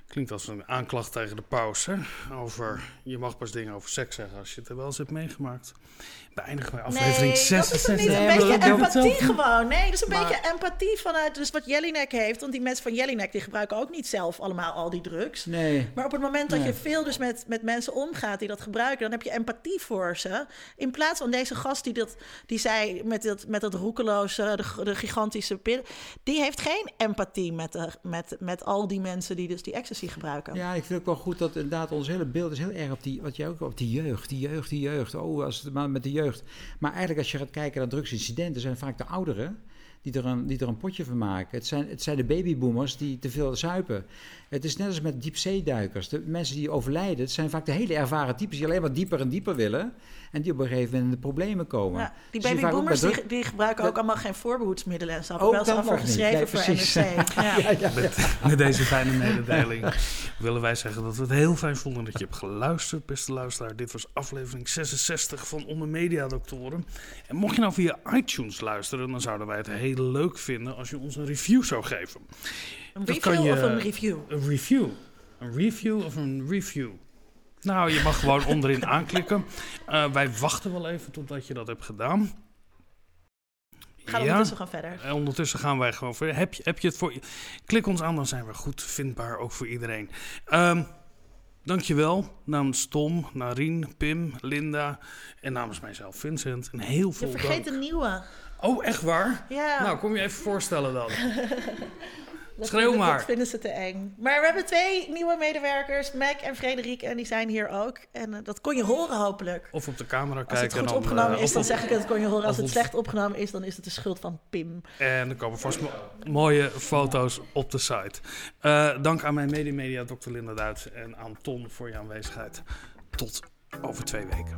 Klinkt als een aanklacht tegen de paus. Hè? Over, je mag pas dingen over seks zeggen als je het er wel eens hebt meegemaakt. Beëindigen wij aflevering nee, 66.
Dat is niet een beetje empathie gewoon. Nee, dat is een beetje empathie vanuit dus wat Jellinek heeft. Want die mensen van Jellinek die gebruiken ook niet zelf allemaal al die drugs.
Nee.
Maar op het moment dat je veel dus met, met mensen omgaat die dat gebruiken, dan heb je empathie voor ze. In plaats van deze gast die, dat, die zei met dat, met dat roekeloze, de, de gigantische pil. Die heeft geen empathie met, de, met, met al die mensen die dus die ecstasy gebruiken.
Ja, ik vind ook wel goed dat inderdaad ons hele beeld is heel erg op die, wat jij ook op die jeugd, die jeugd, die jeugd. Oh, als het maar met de jeugd. Maar eigenlijk als je gaat kijken naar drugsincidenten, zijn vaak de ouderen die er een, die er een potje van maken. Het zijn, het zijn de babyboomers die te veel zuipen. Het is net als met diepzeeduikers. De mensen die overlijden, het zijn vaak de hele ervaren types die alleen maar dieper en dieper willen. En die op een gegeven moment in de problemen komen. Ja,
die babyboomers die, die, gebruiken ook allemaal geen voorbehoedsmiddelen. En zo heb ik wel eens over geschreven nee, voor NRC. Ja.
Ja, met, met, deze fijne mededeling willen wij zeggen dat we het heel fijn vonden dat je hebt geluisterd, beste luisteraar. Dit was aflevering 66 van Onder Media Doctoren. En mocht je nou via iTunes luisteren, dan zouden wij het heel leuk vinden als je ons een review zou geven.
Een review je, of een review?
Een review. Een review of een review? Nou, je mag gewoon onderin aanklikken. Uh, wij wachten wel even totdat je dat hebt gedaan.
Gaan we ja, ondertussen gaan verder.
En ondertussen gaan wij gewoon verder. Heb je, heb je het voor... Klik ons aan, dan zijn we goed vindbaar, ook voor iedereen. Um, dankjewel namens Tom, Narien, Pim, Linda en namens mijzelf Vincent. En heel veel
Je vergeet
dank.
een nieuwe.
Oh, echt waar?
Ja.
Nou, kom je even voorstellen dan.
Dat
Schreeuw
vinden,
maar.
Dat vinden ze te eng. Maar we hebben twee nieuwe medewerkers, Mac en Frederik, en die zijn hier ook. En uh, dat kon je horen hopelijk.
Of op de camera kijken.
Als het goed
dan,
opgenomen
uh,
is, dan zeg ik dat kon je horen. Als het slecht opgenomen is, dan is het de schuld van Pim.
En er komen vast mo mooie foto's op de site. Uh, dank aan mijn medemedia, Dr. Linda Duits, en aan Ton voor je aanwezigheid. Tot over twee weken.